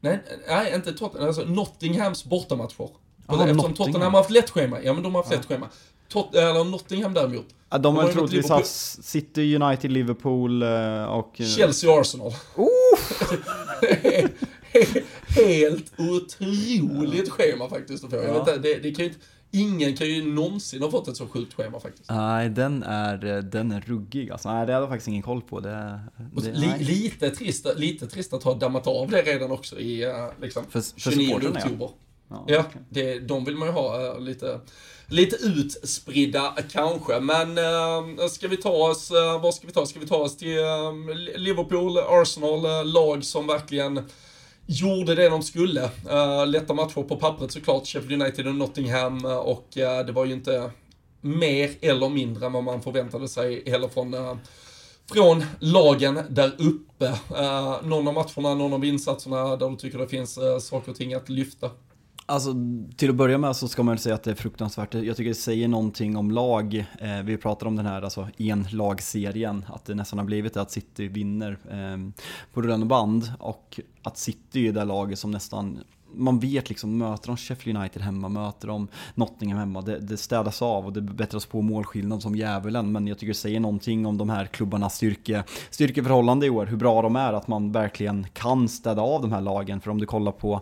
Nej, nej inte Tottenham, alltså Nottinghams bortamatcher. Jaha, Eftersom Nottingham. Tottenham har haft lätt schema, ja men de har haft lätt schema. Tot, eller Nottingham däremot. Ja, de har troligtvis haft City, United, Liverpool eh, och... eh, Chelsea och Arsenal. [LAUGHS] Helt otroligt schema faktiskt att få. Jag vet inte, det, det kan ju inte, ingen kan ju någonsin ha fått ett så sjukt schema faktiskt. Nej, den är, eh, den är ruggig alltså. Nej, det hade jag faktiskt ingen koll på. Det, det, li, lite, trist, lite trist att ha dammat av det redan också i eh, liksom, För- för 29 supportrarna, ja. oktober. Ja, Ja, okej. det, de vill man ju ha eh, lite, lite utspridda kanske. Men äh, ska vi ta oss, eh, äh, vad ska vi ta oss? Ska vi ta oss till eh, Liverpool, Arsenal, eh, lag som verkligen gjorde det de skulle. Uh, lätta matcher på pappret såklart, Sheffield United och Nottingham och det var ju inte mer eller mindre än vad man förväntade sig heller från från lagen där uppe. Någon av matcherna, någon av insatserna där du tycker det finns uh, saker och ting att lyfta. Alltså till att börja med så ska man säga att det är fruktansvärt. Jag tycker det säger någonting om lag. Eh, vi pratar om den här alltså en lagserien. Att det nästan har blivit det att City vinner eh, på rullande band. Och att City är det laget som nästan man vet liksom, möter de Sheffield United hemma, möter de Nottingham hemma, det, det städas av och det bättras på målskillnad som djävulen. Men jag tycker det säger någonting om de här klubbarnas styrke, styrkeförhållande i år, hur bra de är, att man verkligen kan städa av de här lagen. För om du kollar på,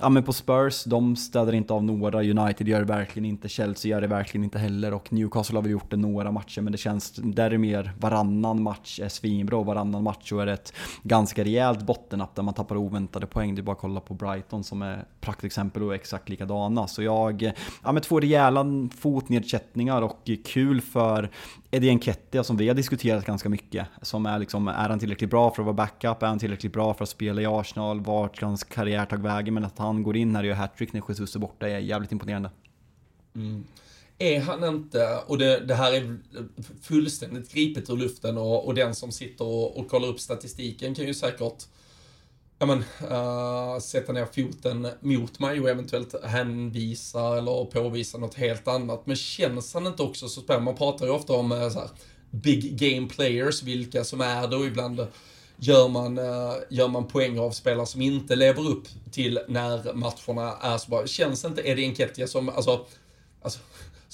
ja men på Spurs, de städar inte av några, United gör det verkligen inte, Chelsea gör det verkligen inte heller och Newcastle har väl gjort det några matcher, men det känns, där är mer varannan match är svinbra och varannan match så är det ett ganska rejält bottennapp där man tappar oväntade poäng. Det är bara att kolla på Brighton som är praktexempel och exakt likadana. Så jag, ja med två rejäla fotnedsättningar och kul för Eddie Nketiah som vi har diskuterat ganska mycket. Som är liksom, är han tillräckligt bra för att vara backup? Är han tillräckligt bra för att spela i Arsenal? Vart ska hans karriär ta vägen? Men att han går in här och gör hattrick när Jesus är borta är jävligt imponerande. Mm. Är han inte, och det, det här är fullständigt gripet ur luften och, och den som sitter och, och kollar upp statistiken kan ju säkert ja men, uh, sätta ner foten mot mig och eventuellt hänvisa eller påvisa något helt annat. Men känns han inte också så spännande? Man pratar ju ofta om uh, så här, big game players, vilka som är det och ibland eh, gör man, uh, gör man poäng av spelare som inte lever upp till när matcherna är så bra. Känns inte Eddie Nketiah som, alltså, alltså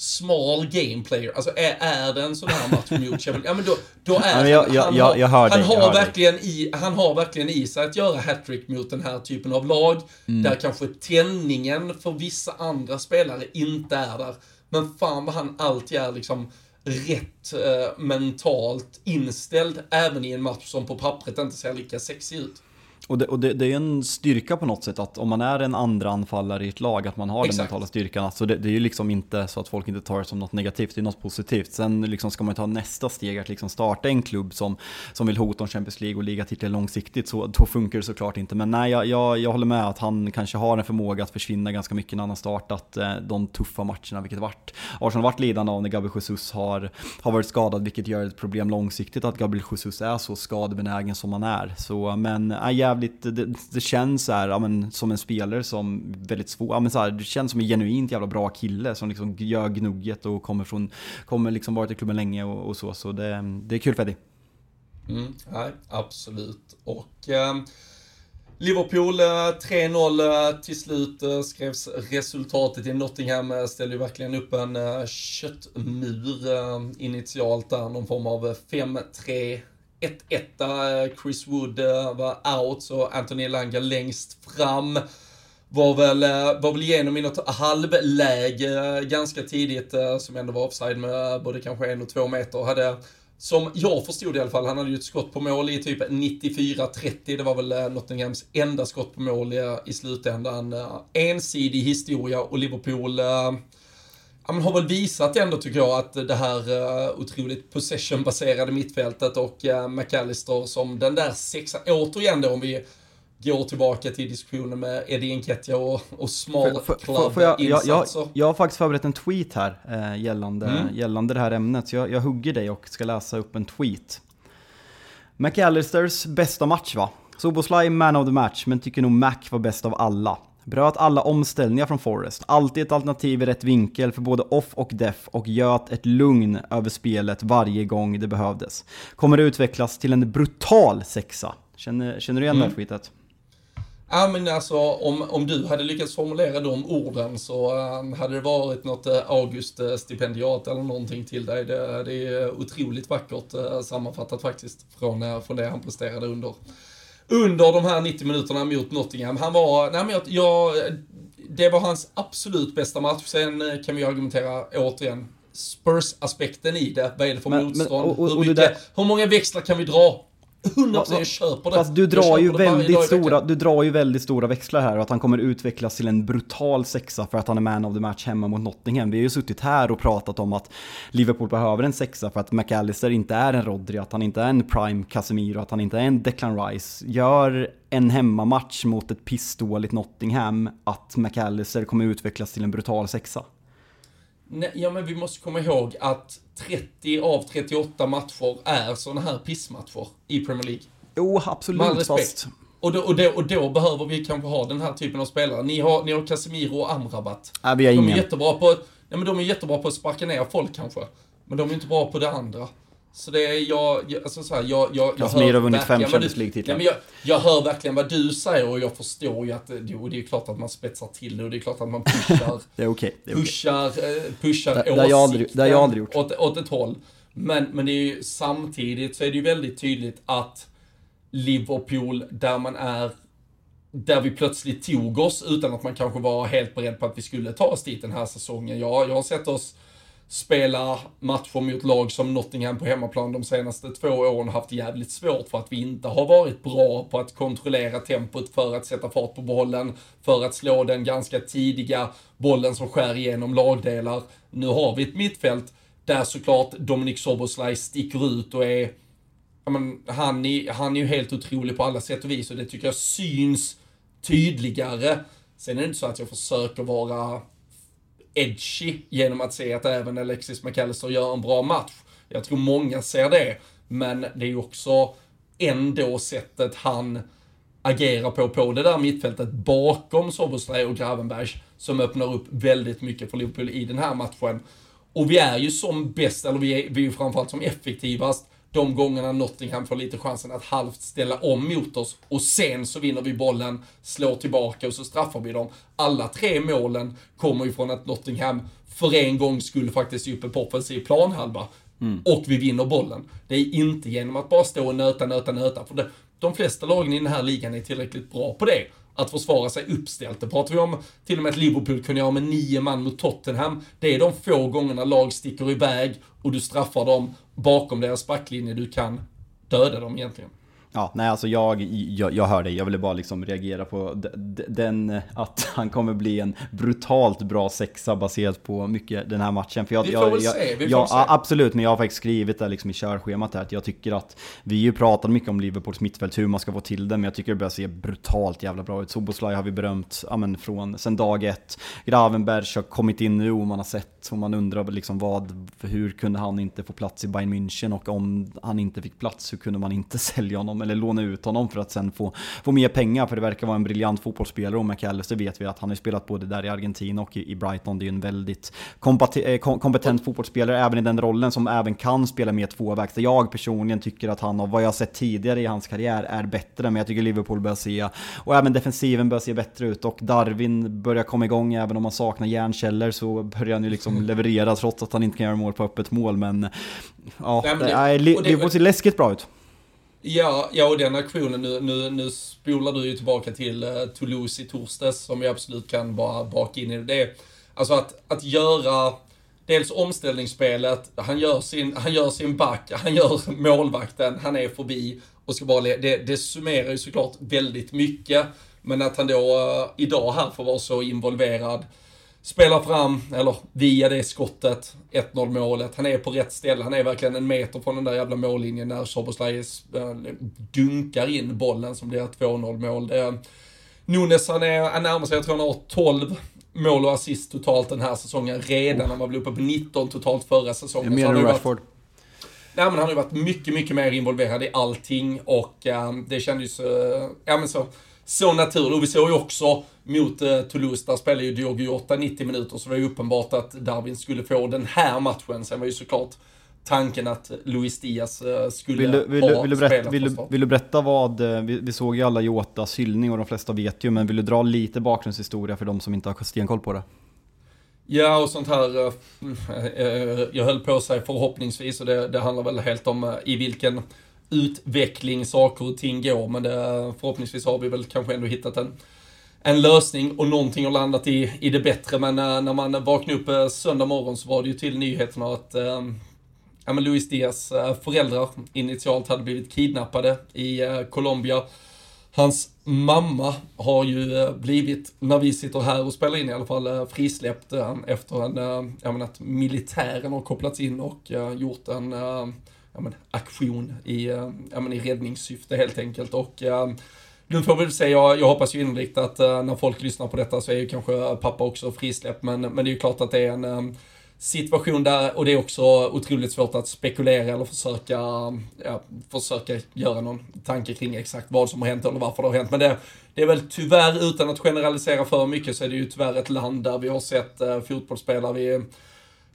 small game player. Alltså är, är det en sån här match mot Sheffield, ja men då, då är jag, han, jag, han, jag, har, jag han, har hör verkligen i, han har verkligen i sig att göra hattrick mot den här typen av lag, Mm. där kanske tändningen för vissa andra spelare inte är där. Men fan vad han alltid är liksom rätt eh, mentalt inställd, även i en match som på pappret inte ser lika sexig ut. Och, det, och det, det är en styrka på något sätt att om man är en andra anfallare i ett lag, att man har den Exakt. mentala styrkan. Alltså det, det är ju liksom inte så att folk inte tar det som något negativt, det är något positivt. Sen liksom ska man ta nästa steg, att liksom starta en klubb som, som vill hota om Champions League och ligatiteln långsiktigt, så då funkar det såklart inte. Men nej, jag, jag, jag håller med att han kanske har en förmåga att försvinna ganska mycket när han har startat eh, de tuffa matcherna, vilket varit. Arsenal har varit lidande av när Gabriel Jesus har, har varit skadad, vilket gör ett problem långsiktigt att Gabriel Jesus är så skadebenägen som han är. Så, men äh, jävligt, det, det känns så här, ja, men, som en spelare som väldigt svår, ja, men så här, det känns som en genuint jävla bra kille som liksom gör gnugget och kommer från, kommer liksom varit i klubben länge och, och så, så det, det är kul för Eddie. Mm, nej, absolut. Och eh, Liverpool eh, 3-0 eh, till slut eh, skrevs resultatet i Nottingham. Eh, Ställde ju verkligen upp en eh, köttmur eh, initialt där, någon form av 5-3 1-1 Chris Wood eh, var out, så Anthony Elanga längst fram. Var väl, eh, var väl igenom i något halvläge eh, ganska tidigt, som ändå var offside med både kanske en och två meter. Hade, som jag förstod i alla fall, han hade ju ett skott på mål i typ 94-30. Det var väl Nottinghams enda skott på mål i, slutändan. Ensidig historia och Liverpool men har väl visat ändå tycker jag att det här uh, otroligt possession-baserade mittfältet och uh, McAllister som den där sexan, återigen då om vi går tillbaka till diskussionen med Eddie Nketiah och, och small Får- får- club får jag, jag, jag, jag har faktiskt förberett en tweet här eh, gällande, Mm. gällande det här ämnet, så jag, jag hugger dig och ska läsa upp en tweet. McAllisters bästa match va? Soboslaj man of the match, men tycker nog Mac var bäst av alla. Bröt alla omställningar från Forrest, alltid ett alternativ i rätt vinkel för både off och def och göt ett lugn över spelet varje gång det behövdes. Kommer det utvecklas till en brutal sexa. Känner, känner du igen det Mm. här tweetet? Ja men alltså om, om du hade lyckats formulera de orden så eh, hade det varit något uh, August-stipendiat eller någonting till dig. Det, det är otroligt vackert uh, sammanfattat faktiskt från, uh, från det han presterade under, under de här 90 minuterna mot Nottingham. Han var, nej men jag, jag det var hans absolut bästa match. Sen eh, kan vi argumentera återigen Spurs-aspekten i det. Vad är det för Men- men- motstånd? och- och- hur, och det mycket, hur många växlar kan vi dra? 100% Va- va- jag köper det. Fast du drar, ju väldigt stora, du drar ju väldigt stora växlar här och att han kommer utvecklas till en brutal sexa för att han är man of the match hemma mot Nottingham. Vi har ju suttit här och pratat om att Liverpool behöver en sexa för att McAllister inte är en Rodri, att han inte är en prime Casemiro, att han inte är en Declan Rice. Gör en hemmamatch mot ett pissdåligt Nottingham att McAllister kommer utvecklas till en brutal sexa. Nej, ja, men vi måste komma ihåg att 30 av 38 matcher är sådana här pissmatcher i Premier League. Jo, Med all absolut, respekt. fast... Och då, och, då, och då behöver vi kanske ha den här typen av spelare. Ni har, ni har Casemiro och Amrabat. Nej, vi har De är ingen. jättebra på, nej, men de är jättebra på att sparka ner folk kanske. Men de är inte bra på det andra. Så det är jag, alltså så här, jag, jag, jag Casemiro har vunnit fem Champions League-titlar. Jag, jag hör verkligen vad du säger och jag förstår ju att det, jo, det är klart att man spetsar till det och det är klart att man pushar [LAUGHS] Det är okej. är okej. pushar, eh, pushar Det- det har jag aldrig- det har jag aldrig gjort. Åt, åt ett håll. Men, men det är ju samtidigt så är det ju väldigt tydligt att Liverpool, där man är där vi plötsligt tog oss utan att man kanske var helt beredd på att vi skulle ta oss dit den här säsongen. Jag, jag har sett oss spela matcher mot lag som Nottingham på hemmaplan de senaste två åren haft jävligt svårt för att vi inte har varit bra på att kontrollera tempot för att sätta fart på bollen, för att slå den ganska tidiga bollen som skär igenom lagdelar. Nu har vi ett mittfält där såklart Dominic Soboslaj sticker ut och är men, han, är, han är ju helt otrolig på alla sätt och vis och det tycker jag syns tydligare. Sen är det inte så att jag försöker vara edgy genom att se att även Alexis McAllister gör en bra match. Jag tror många ser det, men det är ju också ändå sättet han agerar på, på det där mittfältet bakom Soboslaj och Gravenberg som öppnar upp väldigt mycket för Liverpool i den här matchen. Och vi är ju som bäst, eller vi är, vi är ju framförallt som effektivast de gångerna Nottingham får lite chansen att halvt ställa om mot oss och sen så vinner vi bollen, slår tillbaka och så straffar vi dem. Alla tre målen kommer ju från att Nottingham för en gång skulle faktiskt ge upp en offensiv planhalva. Mm. Och vi vinner bollen. Det är inte genom att bara stå och nöta, nöta, nöta. För det, de flesta lagen i den här ligan är tillräckligt bra på det att försvara sig uppställt. Det pratar vi om till och med att Liverpool kunde göra med nio man mot Tottenham. Det är de få gångerna lag sticker iväg och du straffar dem bakom deras backlinje du kan döda dem egentligen. Ja, nej alltså jag, jag, jag hör dig, jag ville bara liksom reagera på den, att han kommer bli en brutalt bra sexa baserat på mycket den här matchen. För jag, vi får jag, väl jag, se, vi får ja, se. Absolut, men jag har faktiskt skrivit det liksom i körschemat här att jag tycker att vi ju pratat mycket om Liverpools mittfält, hur man ska få till det, men jag tycker det börjar se brutalt jävla bra ut. Soboslaj har vi berömt, ja men från sen dag ett. Gravenberg har kommit in nu och man har sett, och man undrar liksom vad, hur kunde han inte få plats i Bayern München och om han inte fick plats, hur kunde man inte [LAUGHS] sälja honom? Eller låna ut honom för att sen få, få mer pengar. För det verkar vara en briljant fotbollsspelare och McAllister vet vi att han har spelat både där i Argentina och i, Brighton. Det är ju en väldigt eh, kompetent fotbollsspelare även i den rollen som även kan spela med tvåvägs. Jag personligen tycker att han, och vad jag sett tidigare i hans karriär, är bättre. Men jag tycker Liverpool börjar se, och även defensiven börjar se bättre ut. Och Darwin börjar komma igång, även om han saknar järnkällor så börjar han ju liksom [LAUGHS] leverera trots att han inte kan göra mål på öppet mål. Men ja, Nej, men det, det, det, det ser läskigt bra ut. Ja, ja och den aktionen, nu, nu, nu spolar du ju tillbaka till uh, Toulouse i torsdags som vi absolut kan bara baka in i det. Alltså att, att göra dels omställningsspelet, han gör, sin, han gör sin back, han gör [LAUGHS] målvakten, han är förbi och ska bara det, det summerar ju såklart väldigt mycket. Men att han då uh, idag här får vara så involverad spelar fram, eller via det skottet, 1-0 målet. Han är på rätt ställe, han är verkligen en meter från den där jävla mållinjen när Soboslaj äh, dunkar in bollen som blir 2-0 mål. Det, Nunes, han, är, han närmar sig, jag tror han har 12 mål och assist totalt den här säsongen redan. Han var väl uppe på 19 totalt förra säsongen. Mer än Rashford. Varit, nej men han har ju varit mycket, mycket mer involverad i allting och äh, det kändes, äh, ja men så så naturligt. Och vi såg ju också mot eh, Toulouse, där spelade ju Diogo Jota 90 minuter, så det var ju uppenbart att Darwin skulle få den här matchen. Sen var ju såklart tanken att Luis Diaz eh, skulle vill du, vill ha vill du berätta, vill du, vill du berätta vad, eh, vi, vi, såg ju alla Jotas hyllning och de flesta vet ju, men vill du dra lite bakgrundshistoria för de som inte har stenkoll på det? Ja, och sånt här, eh, jag höll på säga förhoppningsvis, och det, det handlar väl helt om i vilken utveckling saker och ting går. Men det, förhoppningsvis har vi väl kanske ändå hittat en, en lösning och någonting har landat i, i det bättre. Men äh, när man vaknade upp äh, söndag morgon så var det ju till nyheterna att äh, ja, men Luis Diaz föräldrar initialt hade blivit kidnappade i Colombia. Hans mamma har ju blivit, när vi sitter här och spelar in i alla fall, frisläppt efter en, jag menar att militären har kopplats in och gjort en ja, men, aktion i, eh, ja, men, i räddningssyfte helt enkelt. Och eh, nu får vi väl se, jag, jag hoppas ju innerligt att uh, när folk lyssnar på detta så är ju kanske pappa också frisläppt. Men, men det är ju klart att det är en um, situation där, och det är också otroligt svårt att spekulera eller försöka, ja, försöka göra någon tanke kring exakt vad som har hänt eller varför det har hänt. Men det, det är väl tyvärr, utan att generalisera för mycket, så är det ju tyvärr ett land där vi har sett uh, fotbollsspelare vi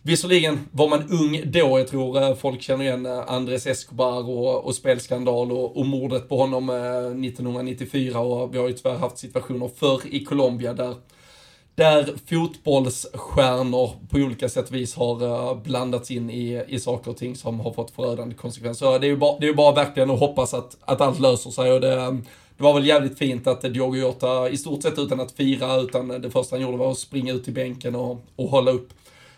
Visserligen var man ung då, jag tror eh, folk känner igen eh, Andres Escobar och, och spelskandal och, och mordet på honom eh, 1994 och vi har ju tyvärr haft situationer förr i Colombia där där fotbollsstjärnor på olika sätt och vis har blandats in i, i saker och ting som har fått förödande konsekvenser. Så det är ju bara, det är bara verkligen att hoppas att, att allt löser sig. Och det, det var väl jävligt fint att Diogo Jota i stort sett utan att fira, utan det första han gjorde var att springa ut till bänken och, och hålla upp.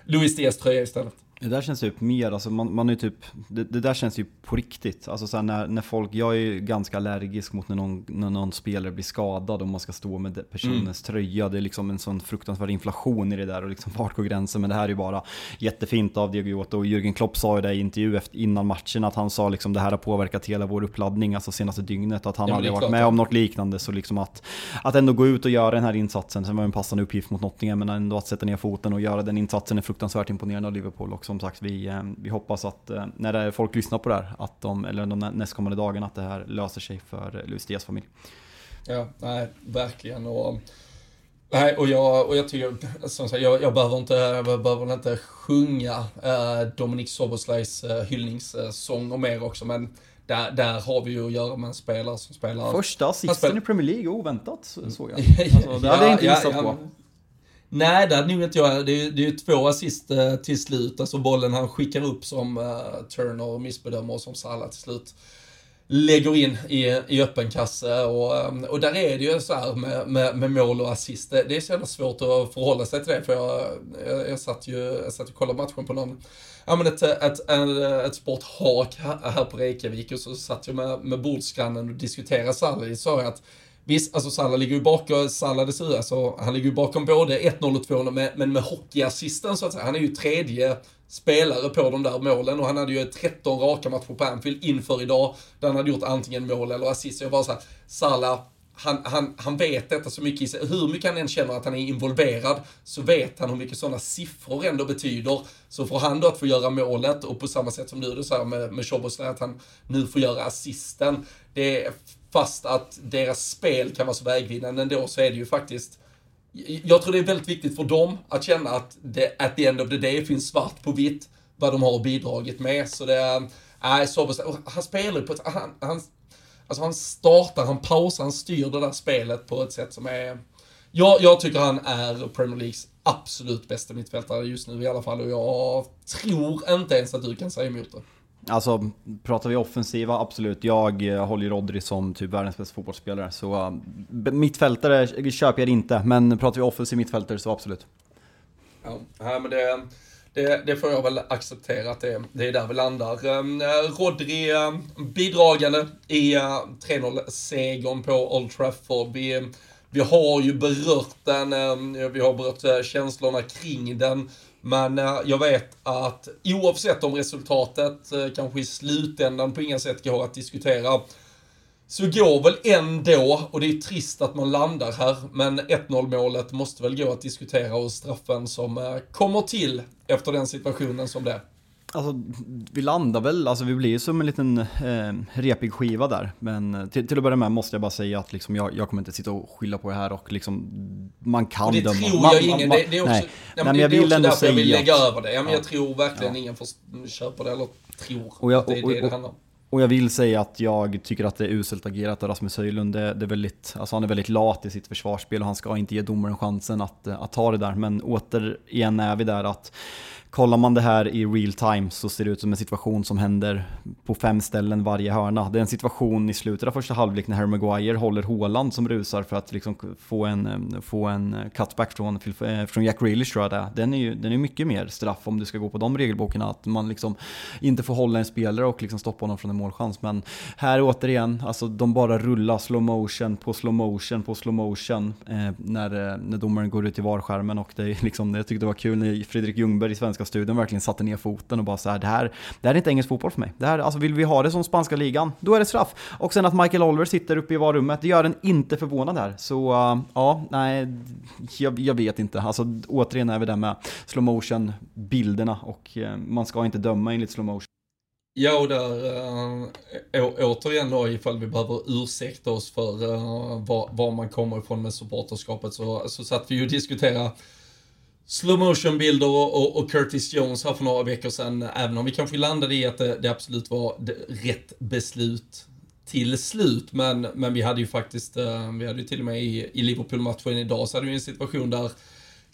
Louis Diaz tröja istället. Det där känns typ mer, alltså man, man är typ, det, det, där känns ju på riktigt. Alltså så när, när folk, jag är ju ganska allergisk mot när någon, när någon spelare blir skadad och man ska stå med personens mm. tröja. Det är liksom en sån fruktansvärd inflation i det där och liksom vart går gränsen? Men det här är ju bara jättefint av Diego Jota och Jürgen Klopp sa ju det i intervju efter, innan matchen att han sa liksom det här har påverkat hela vår uppladdning, alltså senaste dygnet. Att han ja, aldrig varit med om något liknande. Så liksom att, att ändå gå ut och göra den här insatsen, sen var det en passande uppgift mot Nottingham, men ändå att sätta ner foten och göra den insatsen är fruktansvärt imponerande av Liverpool. Och som sagt, vi, eh, vi hoppas att eh, när folk lyssnar på det här, att de, eller de nästkommande dagarna, att det här löser sig för Luis Diaz familj. Ja, nej, verkligen. Och Nej, och jag, och jag tycker, som sagt, jag, jag behöver inte, jag behöver inte sjunga eh, Dominik Soboslajs eh, hyllningssång och mer också, men där, där har vi ju att göra med en spelare som spelar... Första assisten i Premier League, oväntat såg jag. [LAUGHS] Alltså, det hade jag inte gissat ja, ja, på. Nej, det hade nog inte jag. Det är, det är ju två assist eh, till slut. Alltså bollen han skickar upp som uh, Turner missbedömer och som Salah till slut lägger in i, i öppen kasse. Och, eh, och där är det ju så här med, med, med mål och assist. Det är så jävla svårt att förhålla sig till det. För jag, jag, jag satt ju jag satt och kollade matchen på någon ja, men ett, ett, ett, ett sporthak här på Reykjavik och så satt jag med, med bordsgrannen och diskuterade Salah. sa jag att Visst, alltså Salah ligger ju bakom, Salah dessutom, alltså, han ligger ju bakom både 1-0 och 2-0, men med hockeyassisten så att säga. Han är ju tredje spelare på de där målen och han hade ju 13 raka matcher på Anfield inför idag, där han hade gjort antingen mål eller assist. Så Jag bara såhär, Salah, han, han, han vet detta så mycket i sig. Hur mycket han än känner att han är involverad så vet han hur mycket sådana siffror ändå betyder. Så får han då att få göra målet och på samma sätt som du, du säger med, med Chobos, att han nu får göra assisten. Det är Fast att deras spel kan vara så vägvinnande ändå så är det ju faktiskt jag tror det är väldigt viktigt för dem att känna att det at the end of the day finns svart på vitt vad de har bidragit med. Så det är, nej, så, han spelar ju på ett, han, han, alltså han startar, han pausar, han styr det där spelet på ett sätt som är, jag, jag tycker han är Premier Leagues absolut bästa mittfältare just nu i alla fall och jag tror inte ens att du kan säga emot det. Alltså, pratar vi offensiva, absolut. Jag eh, håller ju Rodri som typ världens bästa fotbollsspelare. Så uh, mittfältare köper jag inte, men pratar vi offensiv mittfältare så absolut. Ja, men det, det, det, får jag väl acceptera att det, det är där vi landar. Ehm, eh, Rodri bidragande i 3-0-segern på Old Trafford. Vi, vi har ju berört den, ehm, vi har berört känslorna kring den. Men eh, jag vet att oavsett om resultatet eh, kanske i slutändan på inga sätt går att diskutera, så går väl ändå, och det är trist att man landar här, men 1-0 målet måste väl gå att diskutera och straffen som eh, kommer till efter den situationen som det Alltså, vi landar väl, alltså vi blir ju som en liten eh, repig skiva där. Men eh, till, till att börja med måste jag bara säga att liksom, jag, jag kommer inte sitta och skylla på det här och liksom, man kan döma. Det tror jag ingen, det, det, är också, nej. Nej, men jag det, vill det är också därför jag vill lägga över det. Ja, men ja. Jag tror verkligen ja. ingen får köpa det, eller tror och jag, att det är och, det det handlar om. Och jag vill säga att jag tycker att det är uselt agerat av Rasmus Höjlund. Det, det är väldigt, alltså han är väldigt lat i sitt försvarsspel och han ska inte ge domaren chansen att, att ta det där. Men återigen är vi där att Kollar man det här i real time så ser det ut som en situation som händer på fem ställen varje hörna. Det är en situation i slutet av första halvlek när Harry Maguire håller Håland som rusar för att liksom få, en, eh, få en cutback från, eh, från Jack Grealish tror jag det är. Den är ju den är mycket mer straff om du ska gå på de regelbokarna. Att man liksom inte får hålla en spelare och liksom stoppa honom från en målchans. Men här återigen, alltså de bara rullar slow motion på slow motion på slow motion eh, när, eh, när domaren går ut i varskärmen och det är liksom, jag tyckte det var kul när Fredrik Ljungberg i Svenska svenska studion verkligen satte ner foten och bara så här, det här, det här är inte engelsk fotboll för mig. Det här, alltså vill vi ha det som spanska ligan, då är det straff. Och sen att Michael Oliver sitter uppe i varummet, det gör en inte förvånad här. Så uh, ja, nej, jag, jag, vet inte. Alltså återigen är vi där med slow motion bilderna och uh, man ska inte döma enligt slow motion. Ja, och där äh, återigen då ifall vi behöver ursäkta oss för äh, var, var, man kommer ifrån med supporterskapet så, så satt vi ju och diskuterade slow motion bilder och, och, Curtis Jones här för några veckor sedan, även om vi kanske landade i att det, det absolut var rätt beslut till slut, men, men vi hade ju faktiskt, eh, vi hade ju till och med i, i Liverpool-matchen idag så hade vi en situation där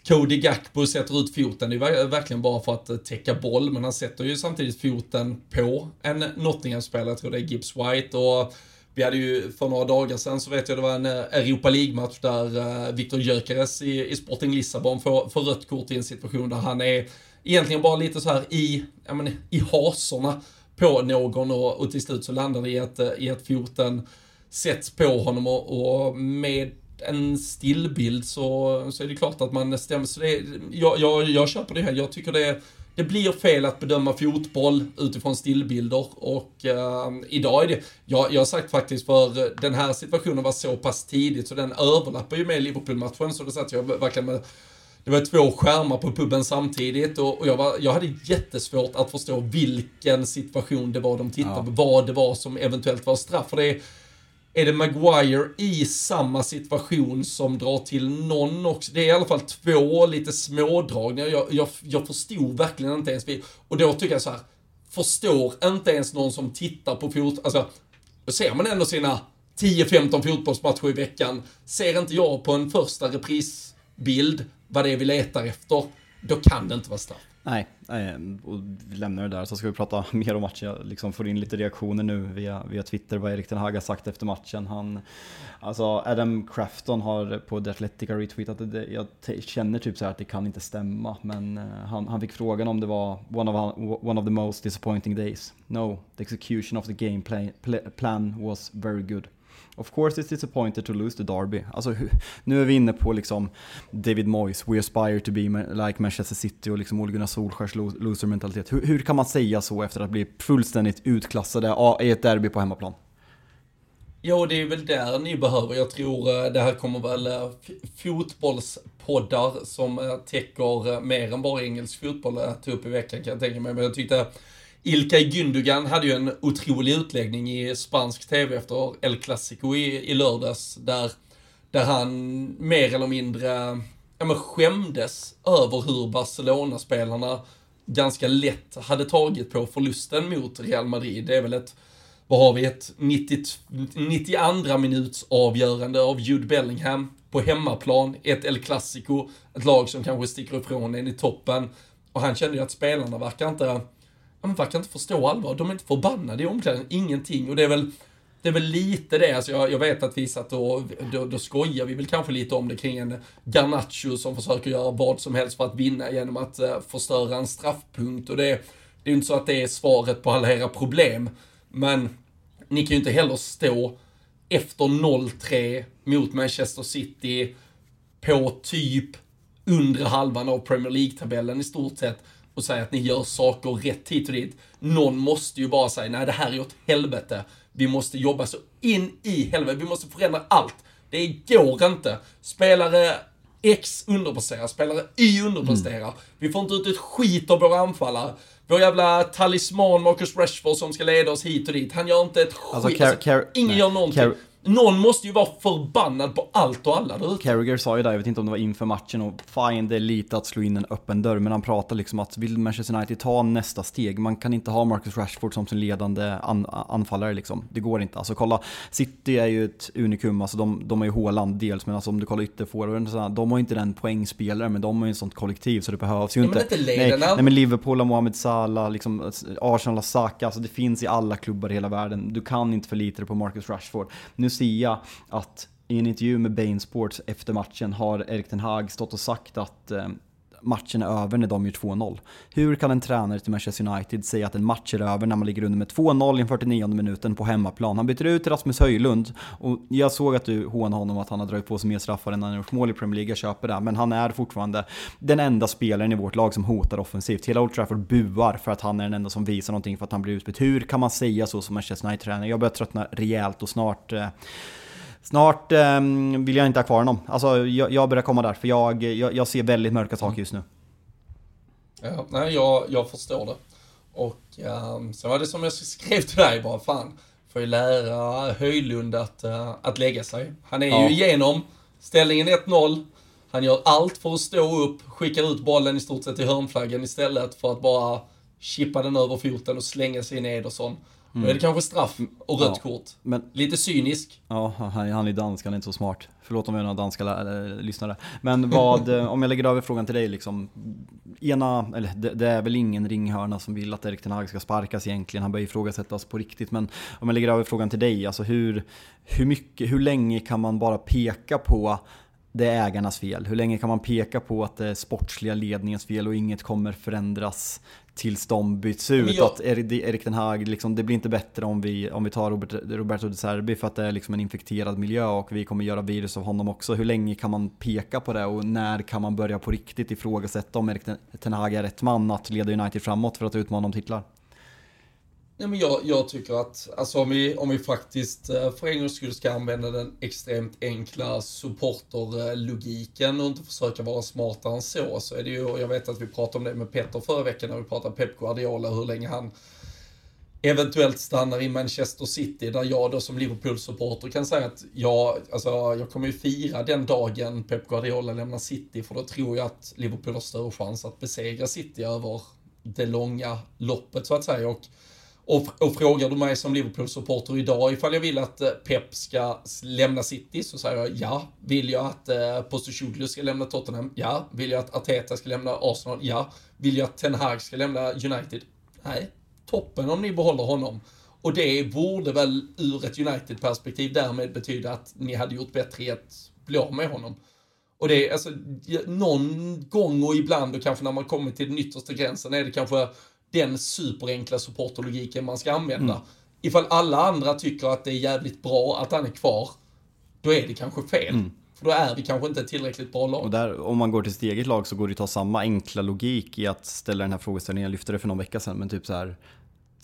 Cody Gakpo sätter ut foten, det är verkligen bara för att eh, täcka boll, men han sätter ju samtidigt foten på en Nottingham-spelare, jag tror det är Gibbs White, och vi hade ju för några dagar sedan så vet jag det var en eh, Europa League-match där eh, Viktor Gyökeres i, i Sporting Lissabon får, får rött kort i en situation där han är egentligen bara lite så här i, ja men, i hasorna på någon och, och till slut så landar det i att, eh, i att foten sätts på honom och, och med en stillbild så, så är det klart att man stämmer. Så det är, jag, jag, jag köper det här. Jag tycker det är det blir fel att bedöma fotboll utifrån stillbilder och uh, idag är det, jag, jag har sagt faktiskt för den här situationen var så pass tidigt så den överlappar ju med Liverpool-matchen så det satt jag verkligen med det var två skärmar på puben samtidigt och, och jag, var, jag hade jättesvårt att förstå vilken situation det var de tittade på, ja. vad det var som eventuellt var straff. För det är är det Maguire i samma situation som drar till någon också? Det är i alla fall två lite smådragningar. Jag, jag, jag förstod verkligen inte ens. Och då tycker jag så här, förstår inte ens någon som tittar på fot... Alltså, då ser man ändå sina 10-15 fotbollsmatcher i veckan. Ser inte jag på en första reprisbild vad det är vi letar efter, då kan det inte vara straff. Nej, och vi lämnar det där så ska vi prata [LAUGHS] mer om matchen. Jag liksom får in lite reaktioner nu via, via Twitter vad Erik Ten Hag har sagt efter matchen. Han, alltså Adam Crafton har på The Athletica retweetat det. Jag känner typ så här att det kan inte stämma, men eh, han, han fick frågan om det var one of, one of the most disappointing days. No, the execution of the game play, play, plan was very good. Of course it's disappointed to lose the Derby. Alltså, nu är vi inne på liksom David Moyes, we aspire to be like Manchester City och liksom Ole Gunnar Solskjers loser-mentalitet. Hur, hur, kan man säga så efter att bli fullständigt utklassade i ett derby på hemmaplan? Ja, det är väl där ni behöver. Jag tror eh, det här kommer väl eh, fotbollspoddar som eh, täcker mer än bara engelsk fotboll att ta upp i veckan kan jag tänka mig. Men jag tyckte Ilkay Gündogan hade ju en otrolig utläggning i spansk TV efter El Clasico i, i lördags, där, där han mer eller mindre ja, men skämdes över hur Barcelona-spelarna ganska lätt hade tagit på förlusten mot Real Madrid. Det är väl ett, vad har vi, ett 90, 92 minuts avgörande av Jude Bellingham på hemmaplan, ett El Clasico, ett lag som kanske sticker ifrån en i toppen. Och han kände ju att spelarna verkar inte de verkar inte förstå allvar. De är inte förbannade i omklädningen, ingenting. Och det är väl, det är väl lite det, alltså jag, jag vet att vi satt och, då, då skojar vi väl kanske lite om det kring en Garnacho som försöker göra vad som helst för att vinna genom att uh, förstöra en straffpunkt. Och det, det är ju inte så att det är svaret på alla era problem. Men ni kan ju inte heller stå efter 0-3 mot Manchester City på typ undre halvan av Premier League-tabellen i stort sett och säga att ni gör saker rätt hit och dit. Någon måste ju bara säga, nej det här är åt helvete. Vi måste jobba så in i helvete, vi måste förändra allt. Det går inte. Spelare X underpresterar, spelare Y underpresterar. Mm. Vi får inte ut ett skit av våra anfallare. Vår jävla talisman Marcus Rashford som ska leda oss hit och dit. Han gör inte ett alltså, skit. Alltså, alltså, ingen gör någonting. Någon måste ju vara förbannad på allt och alla där Carragher sa ju där, jag vet inte om det var inför matchen, och fine det är lite att slå in en öppen dörr, men han pratar liksom att vill Manchester United ta nästa steg, man kan inte ha Marcus Rashford som sin ledande an anfallare liksom. Det går inte. Alltså kolla, City är ju ett unikum, alltså de, de är ju Håland dels, men alltså om du kollar ytterforwarden, de har ju inte den poängspelare, men de har ju ett sånt kollektiv så det behövs ju ja, inte. inte nej, nej, men Liverpool har Mohamed Salah, liksom Arsenal har Saka, alltså det finns i alla klubbar i hela världen. Du kan inte förlita dig på Marcus Rashford. Nu Lucia att i en intervju med Bain Sports efter matchen har Erik Ten Hag stått och sagt att eh, matchen är över när de gör 2-0. Hur kan en tränare till Manchester United säga att en match är över när man ligger under med 2-0 i den 49 minuten på hemmaplan? Han byter ut Rasmus Höjlund och jag såg att du hånade honom att han har dragit på sig mer straffar än han har gjort mål i Premier League, jag köper det. Men han är fortfarande den enda spelaren i vårt lag som hotar offensivt. Hela Old Trafford buar för att han är den enda som visar någonting för att han blir utbytt. Hur kan man säga så som Manchester United-tränare? Jag börjar tröttna rejält och snart eh, Snart eh, vill jag inte ha kvar honom. Alltså, jag, jag börjar komma där, för jag, jag, jag ser väldigt mörka saker just nu. Ja, nej, jag, jag förstår det. Och um, så var det som jag skrev till dig bara, fan, får ju lära Höjlund att, uh, att lägga sig. Han är ja. ju igenom ställningen 1-0. Han gör allt för att stå upp, skickar ut bollen i stort sett till hörnflaggen istället för att bara chippa den över foten och slänga sig in i Ederson. Mm. Då är det kanske straff och rött ja, kort. Men, Lite cynisk. Ja, han, är dansk, han är inte så smart. Förlåt om jag har några danska äh, lyssnare. Men vad, [LAUGHS] eh, om jag lägger över frågan till dig liksom. Ena, eller det, det, är väl ingen ringhörna som vill att Erik Ten Hag ska sparkas egentligen. Han börjar ifrågasättas på riktigt. Men om jag lägger över frågan till dig, alltså hur, hur, mycket, hur länge kan man bara peka på det är ägarnas fel? Hur länge kan man peka på att det är sportsliga ledningens fel och inget kommer förändras tills de byts ut. Jag... Att Erik Den Hag, liksom, det blir inte bättre om vi, om vi tar Robert, Roberto De Serbi för att det är liksom en infekterad miljö och vi kommer göra virus av honom också. Hur länge kan man peka på det och när kan man börja på riktigt ifrågasätta om Erik Den Hag är rätt man att leda United framåt för att utmana om titlar? Nej, men jag, jag tycker att, alltså om vi, om vi faktiskt eh, för en gångs skull ska använda den extremt enkla supporterlogiken och inte försöka vara smartare än så, så är det ju, jag vet att vi pratade om det med Petter förra veckan när vi pratade Pep Guardiola, hur länge han eventuellt stannar i Manchester City där jag då som Liverpool-supporter kan säga att jag, alltså, jag kommer ju fira den dagen Pep Guardiola lämnar City för då tror jag att Liverpool har större chans att besegra City över det långa loppet så att säga. Och, och, och frågar du mig som Liverpool-supporter idag ifall jag vill att eh, Pep ska lämna City så säger jag ja. Vill jag att eh, Postecoglou ska lämna Tottenham? Ja. Vill jag att Arteta ska lämna Arsenal? Ja. Vill jag att Ten Hag ska lämna United? Nej toppen om ni behåller honom. Och det borde väl ur ett United-perspektiv därmed betyda att ni hade gjort bättre i att bli av med honom. Och det är alltså, någon gång och ibland och kanske när man kommer till den yttersta gränsen är det kanske den superenkla supporterlogiken man ska använda. Mm. Ifall alla andra tycker att det är jävligt bra att han är kvar, då är det kanske fel. Mm. För då är vi kanske inte ett tillräckligt bra lag. Och där, om man går till sitt eget lag så går det att ta samma enkla logik i att ställa den här frågeställningen. Jag lyfte det för någon vecka sedan, men typ så här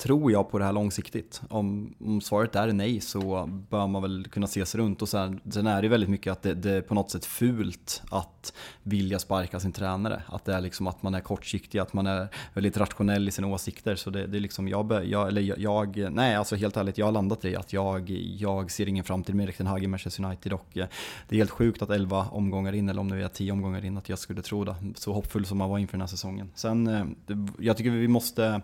Tror jag på det här långsiktigt? Om, om svaret är nej så bör man väl kunna se sig runt. Och sen, sen är det väldigt mycket att det, det, är på något sätt fult att vilja sparka sin tränare. Att det är liksom att man är kortsiktig, att man är väldigt rationell i sina åsikter. Så det, det är liksom, jag, jag, eller jag, nej alltså helt ärligt, jag har landat i att jag, jag ser ingen framtid med Erik Ten Hag i Manchester United. Och eh, det är helt sjukt att 11 omgångar in, eller om det är 10 omgångar in, att jag skulle tro det. Så hoppfull som man var inför den här säsongen. Sen, eh, jag tycker vi måste,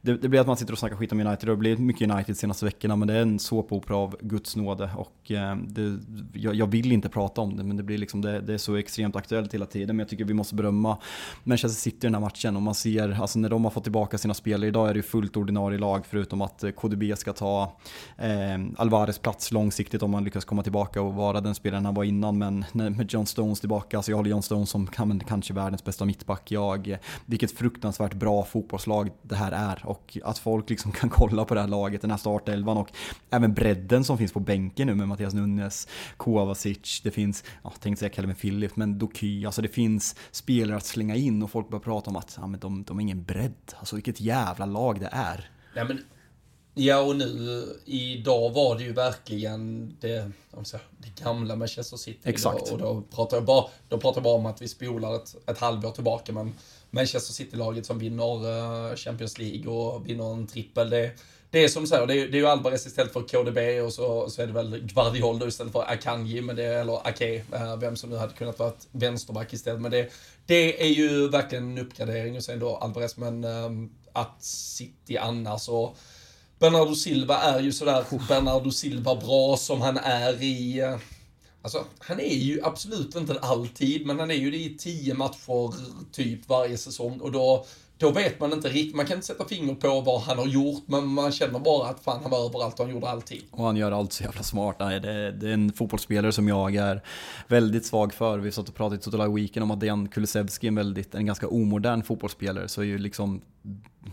det, det blir att man sitter och snackar skit om United. Det har blivit mycket United de senaste veckorna, men det är en såpopera av Guds nåde. Och eh, det, jag, jag, vill inte prata om det, men det, blir liksom, det, det, är så extremt aktuellt hela tiden. Men jag tycker vi måste berömma Manchester City i den här matchen. Och man ser, alltså när de har fått tillbaka sina spelare, idag är det ju fullt ordinarie lag, förutom att eh, KDB ska ta eh, Alvarez plats långsiktigt om han lyckas komma tillbaka och vara den spelaren han var innan. Men med John Stones tillbaka, alltså jag håller John Stones som kan, kanske världens bästa mittback. Jag, vilket fruktansvärt bra fotbollslag det här är. Och att folk liksom kan kolla på det här laget, den här startelvan och även bredden som finns på bänken nu med Mattias Nunes, Kovacic, det finns, ja, tänkte säga Calvin Philip, men Doky, alltså det finns spelare att slänga in och folk börjar prata om att ja, men de, de har ingen bredd. Alltså vilket jävla lag det är. Nej, men Ja, och nu idag var det ju verkligen det, det gamla Manchester City. Exakt. Och då pratar jag bara, då pratar jag bara om att vi spolar ett, ett halvår tillbaka, men Manchester City-laget som vinner uh, Champions League och vinner en trippel. Det, det är som du säger, det är, det är ju Alvarez istället för KDB och så, så är det väl Guardiol istället för Akanji, men det, eller Ake, uh, vem som nu hade kunnat vara vänsterback istället. Men det, det är ju verkligen en uppgradering och sen då Alvarez, men um, att City annars och Bernardo Silva är ju sådär Bernardo Silva bra som han är i Alltså, han är ju absolut inte alltid, men han är ju det i tio matcher typ varje säsong och då, då vet man inte riktigt, man kan inte sätta finger på vad han har gjort, men man känner bara att fan han var överallt och han gjorde alltid. Och han gör allt så jävla smart. Nej, det, det är en fotbollsspelare som jag är väldigt svag för. Vi satt och pratade i Total Weekend om att Dejan Kulusevski är en väldigt, en ganska omodern fotbollsspelare, så är ju liksom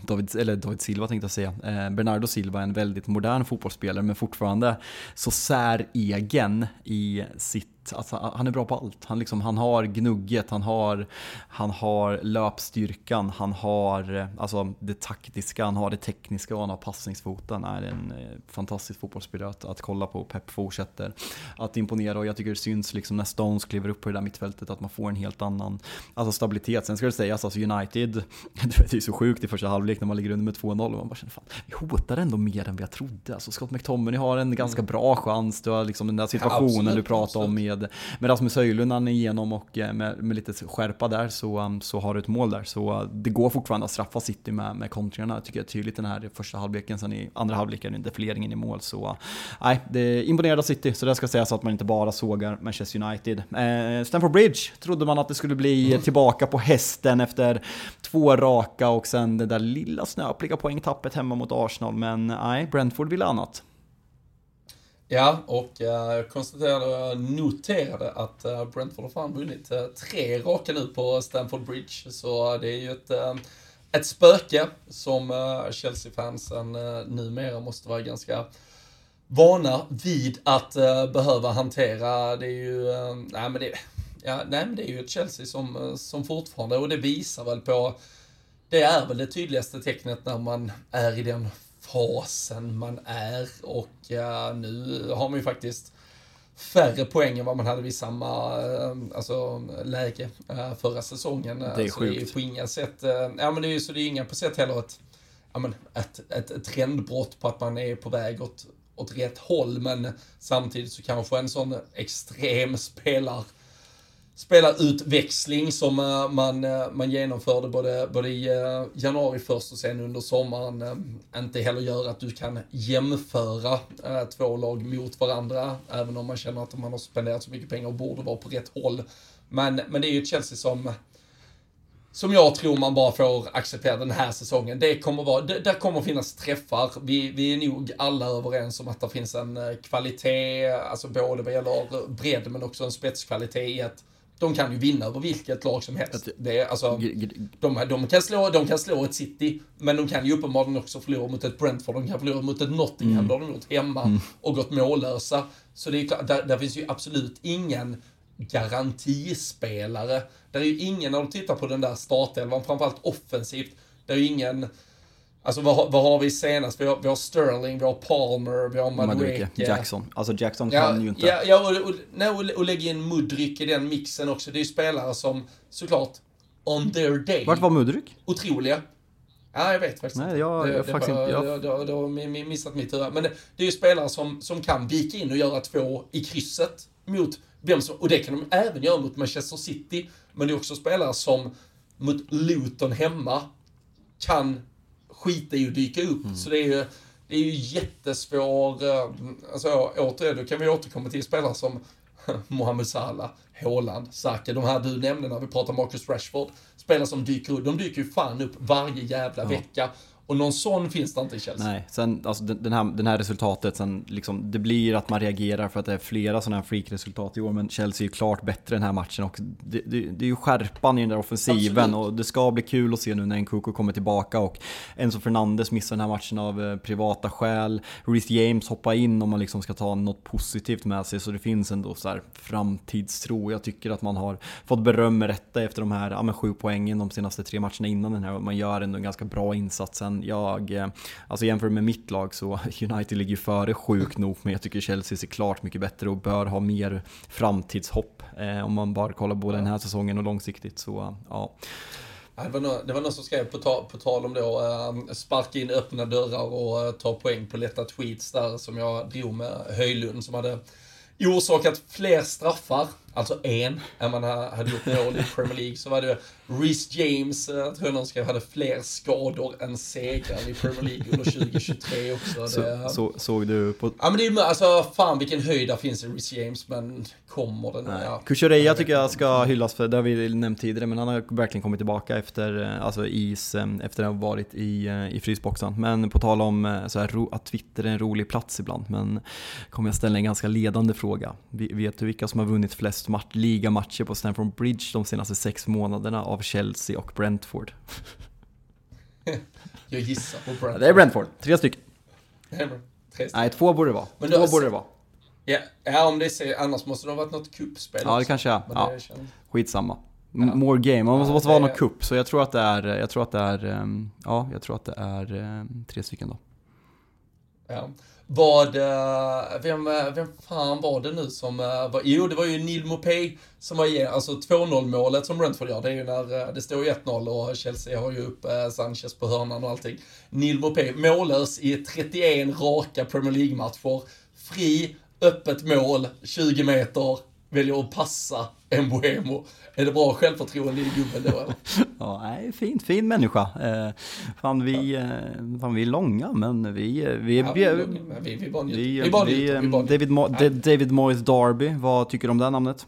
David, eller David Silva tänkte jag säga, eh, Bernardo Silva är en väldigt modern fotbollsspelare men fortfarande så säregen i sitt Alltså, han är bra på allt. Han, liksom, han har gnugget, han har, han har löpstyrkan, han har alltså, det taktiska, han har det tekniska och han har passningsfoten. Det är en eh, fantastisk fotbollsspelare att, att kolla på. Pep fortsätter att imponera och jag tycker det syns liksom när Stones kliver upp på det där mittfältet att man får en helt annan alltså, stabilitet. Sen ska det sägas, alltså United, [LAUGHS] det är så sjukt i första halvlek när man ligger under med 2-0 och man bara känner fan, vi hotar ändå mer än vi jag trodde. Alltså Scott McTominay har en ganska mm. bra chans, du har liksom den där situationen ja, du pratar om med, med Rasmus Höjlund han är igenom och eh, med, med lite skärpa där så, um, så har du ett mål där. Så uh, det går fortfarande att straffa City med, med kontringarna, tycker jag tydligt den här första halvleken. Sen i andra halvleken, defileringen i mål. Så uh, nej, det är imponerande av City, så det ska sägas att man inte bara sågar Manchester United. Eh, Stamford Bridge trodde man att det skulle bli mm. tillbaka på hästen efter två raka och sen det där lilla snöpliga poängtappet hemma mot Arsenal. Men nej, Brentford ville annat. Ja, och eh, jag konstaterade, noterade att eh, Brentford har fan vunnit eh, tre raka nu på Stamford Bridge. Så det är ju ett, ett spöke som Chelsea-fansen numera måste vara ganska vana vid att behöva hantera. Det är ju, nej men det, ja, nej men det är ju ett Chelsea som, som fortfarande, och det visar väl på det är väl det tydligaste tecknet när man är i den fasen man är och ja, nu har man ju faktiskt färre poäng än vad man hade vid samma eh, alltså, läge eh, förra säsongen. Det är så sjukt. Det är på inga sätt, eh, ja men det är så det är inga på sätt heller ett ja, men, ett, ett, ett trendbrott på att man är på väg åt, åt rätt håll, men samtidigt så kanske en sån extrem spelar spelarutväxling som eh, man, eh, man genomförde både, både i eh, januari först och sen under sommaren inte heller gör att du kan jämföra två lag mot varandra, även om man känner att man har spenderat så mycket pengar och borde vara på rätt håll. Men, men det är ju ett Chelsea som som jag tror man bara får acceptera den här säsongen. Det kommer vara, det, där kommer finnas träffar. Vi, vi är nog alla överens om att det finns en kvalitet, alltså både vad gäller bredd men också en spetskvalitet i att de kan ju vinna över vilket lag som helst. Det är, alltså, de, de, kan slå, de kan slå ett City, men de kan ju uppenbarligen också förlora mot ett Brentford, de kan förlora mot ett Nottingham, mm. det har de gjort hemma mm. och gått mållösa. Så det är klart, där, där finns ju absolut ingen garantispelare. Där är ju ingen, när du tittar på den där startelvan, framförallt offensivt, det är ju ingen Alltså vad, vad har vi senast? Vi har, vi har Sterling, vi har Palmer, vi har Madueke. Jackson. Alltså Jackson ja, kan ju inte. Ja, ja och, och, nej, och, och lägga in Mudryk i den mixen också. Det är ju spelare som såklart, on their day. Vart var Mudryk? Otroliga. Ja, jag vet faktiskt Nej, jag, det, jag det faktiskt var, inte. Jag... Det, det, det har missat mitt huvud. Men det, det är ju spelare som, som kan vika in och göra två i krysset mot vem som, och det kan de även göra mot Manchester City. Men det är också spelare som mot Luton hemma kan skita i att dyka upp. Mm. Så det är ju, det är ju jättesvår, eh, alltså återigen, då kan vi återkomma till spelare som [LAUGHS] Mohamed Salah, Haaland, Saka, de här du nämnde när vi pratar Marcus Rashford. Spelare som dyker upp, de dyker ju fan upp varje jävla ja. vecka. Och någon sån finns det inte i Chelsea. Nej, sen alltså den här, den här resultatet, sen liksom, det blir att man reagerar för att det är flera sådana här freak-resultat i år, men Chelsea är ju klart bättre den här matchen och det, det, det är ju skärpan i den där offensiven Absolut. och det ska bli kul att se nu när Nkuku kommer tillbaka och Enzo Fernandes missar den här matchen av eh, privata skäl, Reece James hoppar in om man liksom ska ta något positivt med sig, så det finns ändå så här framtidstro. Jag tycker att man har fått beröm med rätta efter de här ja, sju poängen de senaste tre matcherna innan den här, man gör ändå en ganska bra insats. Sen jag, eh, alltså jämför med mitt lag så [LAUGHS] United ligger före sjukt nog, men jag tycker Chelsea ser klart mycket bättre och bör ha mer framtidshopp eh, om man bara kollar både den här säsongen och långsiktigt. Så ja. Det var, någon, det var någon som skrev på, ta, på tal om då, ehm, sparka in öppna dörrar och eh, ta poäng på lätta tweets där som jag drog med Höjlund som hade orsakat fler straffar alltså en, än man hade gjort mål i Premier League. Så var det Reece James, jag tror någon skrev, hade fler skador än segrar i Premier League under 2023 [LAUGHS] också. Så, det, så, såg du på... Ja men det är alltså, fan vilken höjd där finns i Reece James, men kommer den? Nej. Ja. Kukureya tycker jag ska hyllas för, det har vi nämnt tidigare, men han har verkligen kommit tillbaka efter, alltså is, efter att ha varit i, i frysboxen. Men på tal om så här, att Twitter är en rolig plats ibland, men kommer jag ställa en ganska ledande fråga. Vet du vilka som har vunnit flest match, ligamatcher på Stamford Bridge de senaste sex månaderna av Chelsea och Brentford. [LAUGHS] Jag gissar på Brentford. Det är Brentford, tre stycken. Tre Nej, två borde det vara. Men två borde det vara. Ja, ja, om det är annars måste det ha varit något kuppspel Ja, det kanske är. Ja. Skitsamma. Ja. More game, man måste, måste vara något kupp. Så jag tror att det är, jag tror att det är, ehm, ja, jag tror att det är ehm, tre stycken då. Ja. Vad, eh, vem, eh, vem fan var det nu som eh, var, jo det var ju Neil Mopay som var igen, alltså 2-0 målet som Brentford gör, det är ju när det står 1-0 och Chelsea har ju upp Sanchez på hörnan och allting. Neil Mopay, mållös i 31 raka Premier League-matcher, fri, öppet mål, 20 meter, väljer att passa en Bohemo. Är det bra självförtroende i gubben då [LAUGHS] ja, nej, fint, fin människa. Eh, fan, vi, ja. eh, fan, vi är långa, men vi... Vi, ja, vi, vi, vi, vi. Vi, vi, bara njuter. Vi bara David, Mo David Moyes Darby, vad tycker du om det namnet?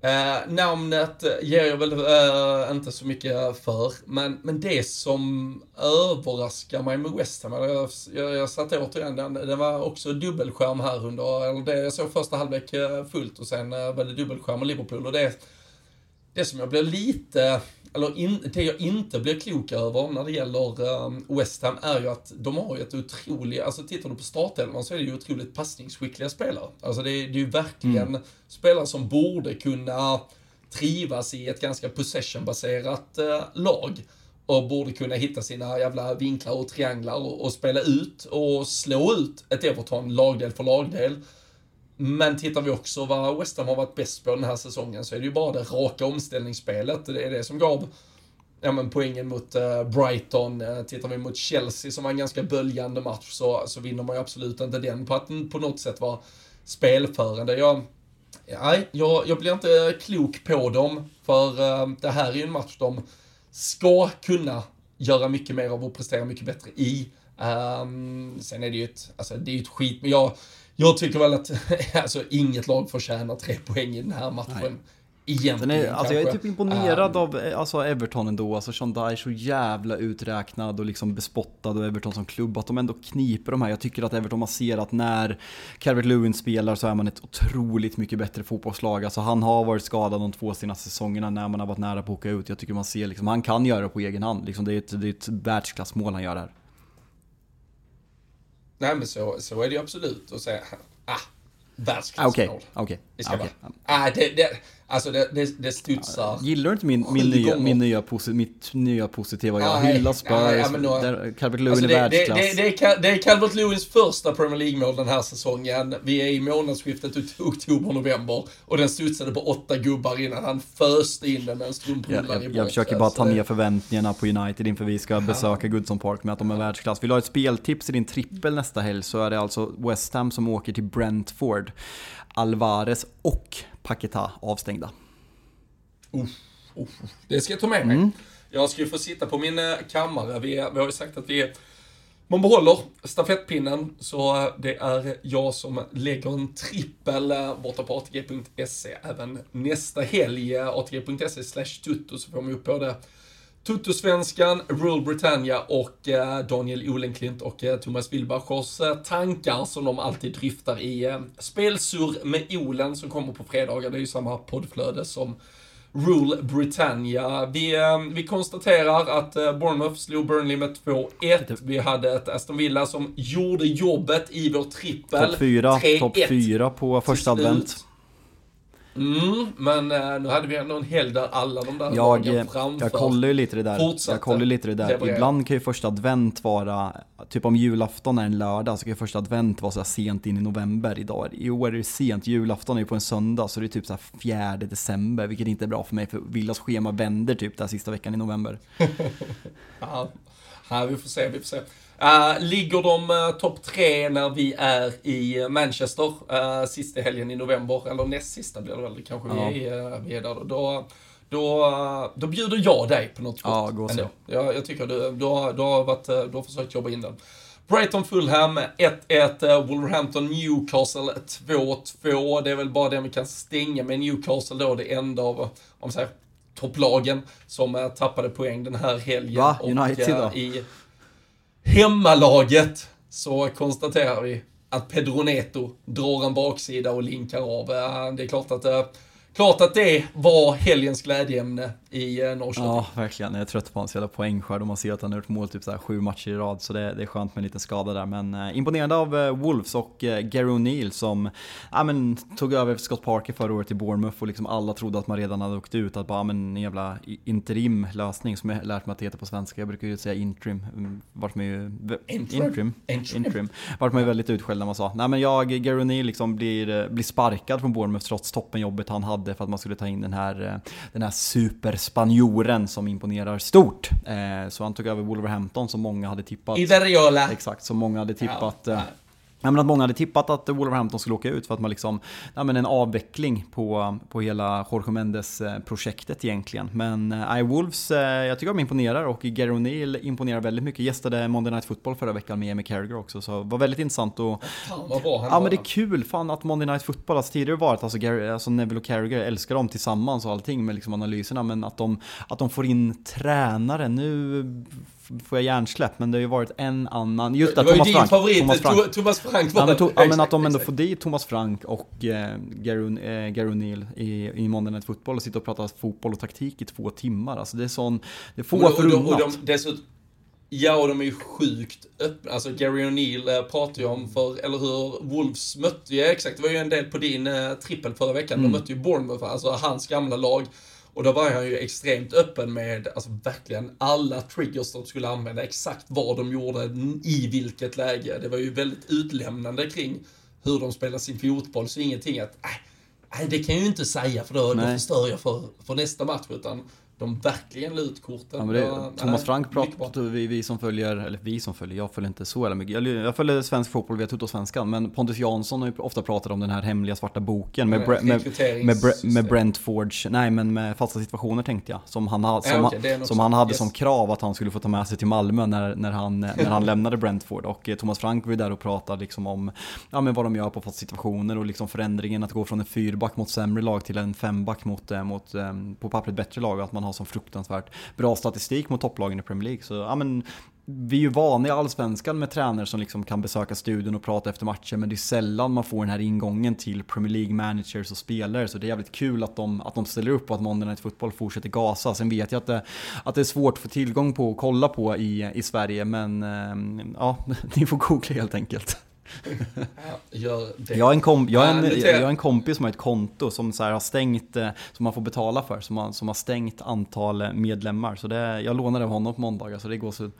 Eh, namnet ger jag väl eh, inte så mycket för, men, men det som överraskar mig med West Ham, jag, jag, jag satte återigen, den, det var också dubbelskärm här under, eller det jag såg första halvlek eh, fullt och sen eh, var det dubbelskärm och Liverpool och det, det som jag blir lite eller in, det jag inte blir klok över när det gäller um, West Ham är ju att de har ju ett otroligt, alltså tittar du på startelvan så är det ju otroligt passningsskickliga spelare. Alltså det, är, det är ju verkligen mm. spelare som borde kunna trivas i ett ganska possession-baserat uh, lag och borde kunna hitta sina jävla vinklar och trianglar och, och, spela ut och slå ut ett Everton lagdel för lagdel. Men tittar vi också vad West Ham har varit bäst på den här säsongen så är det ju bara det raka omställningsspelet. Det är det som gav ja, men poängen mot eh, Brighton. Eh, tittar vi mot Chelsea som var en ganska böljande match så, så vinner man ju absolut inte den på att den på något sätt var spelförande. Jag, nej, jag, jag blir inte klok på dem för eh, det här är ju en match de ska kunna göra mycket mer av och prestera mycket bättre i. Um, sen är det ju ett, alltså det är ju ett skit, men jag, jag tycker väl att [LAUGHS] alltså, inget lag förtjänar tre poäng i den här matchen. Nej. Egentligen är, alltså jag är typ imponerad um, av alltså Everton ändå. Alltså Sean Dye är så jävla uträknad och liksom bespottad och Everton som klubb. Att de ändå kniper de här. Jag tycker att Everton, man ser att när Calvert Lewin spelar så är man ett otroligt mycket bättre fotbollslag. Alltså han har varit skadad de två senaste säsongerna när man har varit nära på att åka ut. Jag tycker man ser liksom, han kan göra det på egen hand. Liksom, det, är ett, det är ett världsklassmål han gör här. Nej men så, så är det ju absolut. Och säga, ah, världsklassmål. Okej, okej. Okay. Ah, det, det, Alltså det, det, det studsar. Gillar du inte min, min, nya, min nya, posi, mitt nya positiva? Jag hyllar Spurs, Calvert Lewin alltså är världsklass. Det, det, det, det är Calvert Lewins första Premier League-mål den här säsongen. Vi är i månadsskiftet oktober-november och den studsade på åtta gubbar innan han föste in den med en strumprullare jag, jag, jag försöker bara ta ner förväntningarna på United inför vi ska besöka Goodson Park med att de är världsklass. Vill du ha ett speltips i din trippel nästa helg så är det alltså West Ham som åker till Brentford. Alvarez och Paketa avstängda. Uff, uff, det ska jag ta med mig. Mm. Jag ska ju få sitta på min eh, kammare. Vi, vi har ju sagt att vi man behåller stafettpinnen, så det är jag som lägger en trippel eh, borta på ATG.se även nästa helg. Eh, ATG.se slash tutto så får man upp både Tuttosvenskan, Rule Britannia och eh, Daniel Olenklint och eh, Thomas Wilbachers eh, tankar som de alltid dryftar i Spelsur med Olen som kommer på fredagar. Det är ju samma poddflöde som Rule Britannia. Vi, vi konstaterar att Bournemouth slog Burnley med 2-1. Vi hade ett Aston Villa som gjorde jobbet i vår trippel. Topp 4, top 4 på första advent. Mm, men eh, nu hade vi ändå en helg där alla de där jag, framför Jag kollar ju lite det där. Jag kollar lite det där. Leverera. Ibland kan ju första advent vara, typ om julafton är en lördag så kan ju första advent vara så sent in i november idag. I år är det sent, julafton är ju på en söndag så det är typ så här 4 december vilket inte är bra för mig för Villas schema vänder typ där sista veckan i november. [LAUGHS] ja, vi får se, vi får se. Uh, ligger de uh, topp tre när vi är i Manchester uh, sista helgen i november, eller näst sista blir det väl, kanske ja. vi, är, vi är där då. Då, då bjuder jag dig på något Ja, gå så. Jag, jag tycker du, du, har, du, har varit, du har försökt jobba in den. Brighton Fulham 1-1, Wolverhampton Newcastle 2-2. Det är väl bara det vi kan stänga med Newcastle då, det enda av, om man säger, topplagen som tappade poäng den här helgen. Va? United då? I, hemmalaget så konstaterar vi att Pedro Neto drar en baksida och linkar av. Det är klart att eh, Klart att det var helgens glädjeämne i eh, Norrköping. Ja, verkligen. Jag är trött på hans jävla poängskörd och man ser att han har gjort mål typ så här sju matcher i rad, så det, det är skönt med en liten skada där. Men eh, imponerande av eh, Wolves och eh, Gary O'Neill som ja, men, tog över Scott Parker förra året i Bournemouth och liksom alla trodde att man redan hade åkt ut. Att bara, men, en jävla interim lösning som jag lärt mig att det heter på svenska. Jag brukar ju säga interim. Mm, vart man ju... Interim? Interim. interim. Vart man ju väldigt utskälld när man sa. Nej men jag, Gary O'Neill liksom blir, eh, blir sparkad från Bournemouth trots toppenjobbet han hade för att man skulle ta in den här, eh, den här superspanjoren som imponerar stort. Eh, så han tog över Wolverhampton som många hade tippat. Ideriola. Exakt, som många hade tippat. Ja, Ja, men att många hade tippat att Wolverhampton skulle åka ut för att man liksom, ja, men en avveckling på, på hela Jorge Mendes-projektet eh, egentligen. Men äh, Wolves, äh, jag tycker de imponerar och Gary O'Neill imponerar väldigt mycket. Gästade Monday Night Football förra veckan med Amy Carragher också, så det var väldigt intressant och... Fan vad bra han Ja men det är kul, fan att Monday Night Football, alltså tidigare varit, alltså, Gary, alltså Neville och Carragher, älskar dem tillsammans och allting med liksom analyserna, men att de, att de får in tränare, nu får jag hjärnsläpp, men det har ju varit en annan. Just det, det var Thomas ju din Frank, favorit, Thomas Frank, Thomas Frank var ja, men, to, ja, men att de ändå får dit Thomas Frank och eh, Gary, eh, O'Neill i, i Monday Night Football och sitta och prata fotboll och taktik i två timmar. Alltså det är sån, det är få förunnat. Dessutom, Ja, och de är ju sjukt öppna. Alltså Gary O'Neill äh, pratar ju om för, eller hur, Wolves mötte ju, exakt, det var ju en del på din äh, trippel förra veckan. Mm. De mötte ju Bournemouth, alltså hans gamla lag. Och då var han ju extremt öppen med, alltså verkligen alla triggers de skulle använda, exakt vad de gjorde, i vilket läge. Det var ju väldigt utlämnande kring hur de spelar sin fotboll, så ingenting att, nej, äh, det kan jag ju inte säga för då, då förstör jag för, för nästa match, utan de verkligen la ut korten. Ja, Ja, Thomas Frank pratar, vi, vi som följer, eller vi som följer, jag följer inte så jävla mycket. Jag, jag följer svensk fotboll via Tuttosvenskan, men Pontus Jansson har ju ofta pratat om den här hemliga svarta boken med, med, med, Bre- med Brentfords, nej men med fasta situationer tänkte jag. Som han, ha, som, Ja, är något som han hade Yes. som krav att han skulle få ta med sig till Malmö när, när, han, när han [LAUGHS] lämnade Brentford. Och eh, Thomas Frank var ju där och pratade liksom om ja, men vad de gör på fasta situationer och liksom förändringen att gå från en fyrback mot sämre lag till en femback mot, eh, mot eh, på pappret bättre lag och att man har som fruktansvärt bra statistik mot topplagen i Premier League. Så ja, men vi är ju vana i allsvenskan med tränare som liksom kan besöka studion och prata efter matcher men det är sällan man får den här ingången till Premier League managers och spelare så det är jävligt kul att de, att de ställer upp och att Monday Night Football fortsätter gasa. Sen vet jag att det, att det är svårt att få tillgång på och kolla på i, i Sverige men eh, ja, [LAUGHS] ni får googla helt enkelt. Ja, [LAUGHS] gör det. Jag har en, kom, jag en, jag en kompis som har ett konto som så har stängt, eh, som man får betala för, som har, som har stängt antal eh, medlemmar. Så det, jag lånade av honom på måndagar så det går så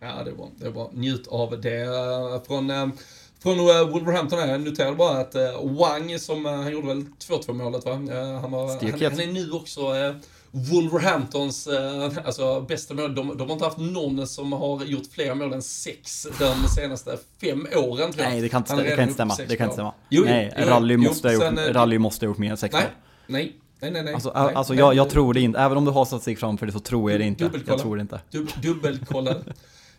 Ja, det är bra. Det är bra. Njut av det. Från, eh, från Wolverhampton här, jag noterade bara att Wang, som han gjorde väl 2-2 målet va? Han, var, han, han är nu också Wolverhamptons eh, alltså, bästa mål. De, de har inte haft någon som har gjort fler mål än sex de senaste fem åren tror jag. Nej, det kan inte, det kan inte stämma. Det kan inte stämma. Jo, nej, jo, rally, jo, måste ha gjort, sen, eh, rally måste ha gjort mer än sex Nej, mål. nej, nej, nej, nej. Alltså, nej, alltså nej, jag, jag tror det inte. Även om du har statistik framför dig så tror jag det inte. Jag tror det inte. Dub, dubbelkolla.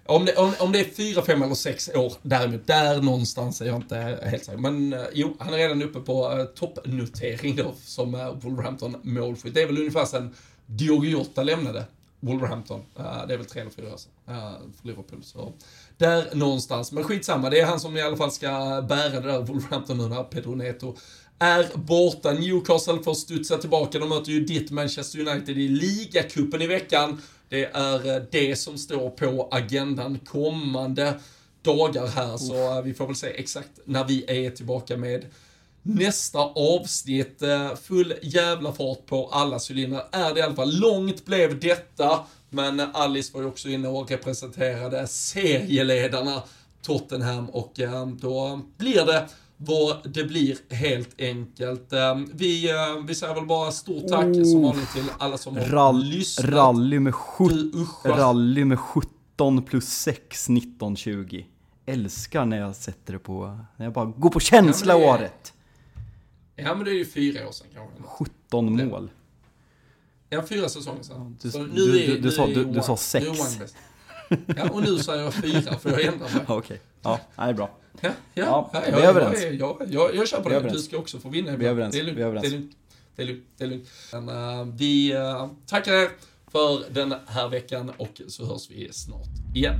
Om det, om, om det är fyra, fem eller sex år däremot, där någonstans är jag inte helt säker. Men eh, jo, han är redan uppe på uh, toppnotering då som uh, Wolverhampton målskytt. Det är väl ungefär sen Diogo Jota lämnade Wolverhampton. Uh, det är väl tre eller fyra år sedan. Uh, för Liverpool. Så där någonstans. Men skitsamma, det är han som i alla fall ska bära det där Wolverhampton nu när Pedro Neto är borta. Newcastle får studsa tillbaka. De möter ju ditt Manchester United i ligacupen i veckan. Det är eh, det som står på agendan kommande dagar här, så eh, vi får väl se exakt när vi är tillbaka med nästa avsnitt. Eh, Full jävla fart på alla cylindrar är det i alla fall. Långt blev detta, men Alice var ju också inne och representerade serieledarna Tottenham och då blir det vad det blir helt enkelt. Eh, Vi, eh, vi säger väl bara stort tack som vanligt till alla som har Rall, lyssnat. rally, med Du, rally med 17 plus 6, 19, 20. Älskar när jag sätter det på, när jag bara går på känsla Ja, är- året. Ja men det är ju fyra år sedan kanske. 17 mål. Ja, fyra säsonger sedan. du- Så nu du- är, du- du nu sa- är du- sa sex. Ja, och nu säger jag fyra för jag ändrar mig. [LAUGHS] Okej, ja, det är bra. Ja, ja, Ja, ja, vi är överens. Jag, jag, jag, jag kör på Vi är det. Du ska också få vinna Vi är överens. Det är lugnt. Vi är överens. Det är lugnt. Det är lugnt. Det är lugnt. Men, eh, vi eh, tackar er för den här veckan och så hörs vi snart igen.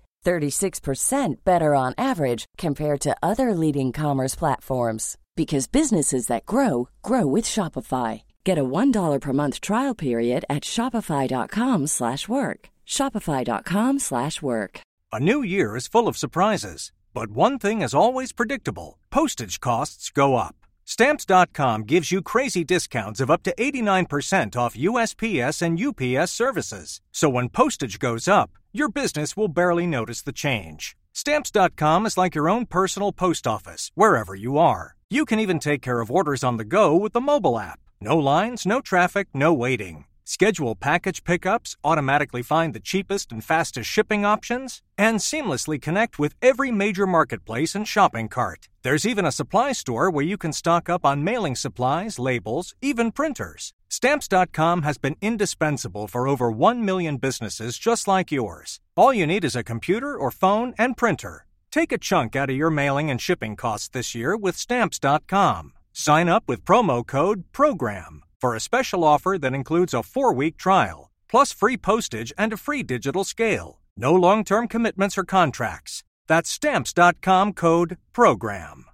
36% better on average compared to other leading commerce platforms because businesses that grow grow with Shopify. Get a $1 per month trial period at shopify.com/work. Shopify.com slash work. A new year is full of surprises, but one thing is always predictable postage costs go up. Stamps.com gives you crazy discounts of up to 89% off USPS and UPS services. So when postage goes up, your business will barely notice the change. Stamps.com is like your own personal post office, wherever you are. You can even take care of orders on the go with the mobile app. No lines, no traffic, no waiting. Schedule package pickups, automatically find the cheapest and fastest shipping options, and seamlessly connect with every major marketplace and shopping cart. There's even a supply store where you can stock up on mailing supplies, labels, even printers. Stamps.com has been indispensable for over 1 million businesses just like yours. All you need is a computer or phone and printer. Take a chunk out of your mailing and shipping costs this year with Stamps.com. Sign up with promo code PROGRAM for a special offer that includes a four week trial, plus free postage and a free digital scale. No long term commitments or contracts. That's Stamps.com code PROGRAM.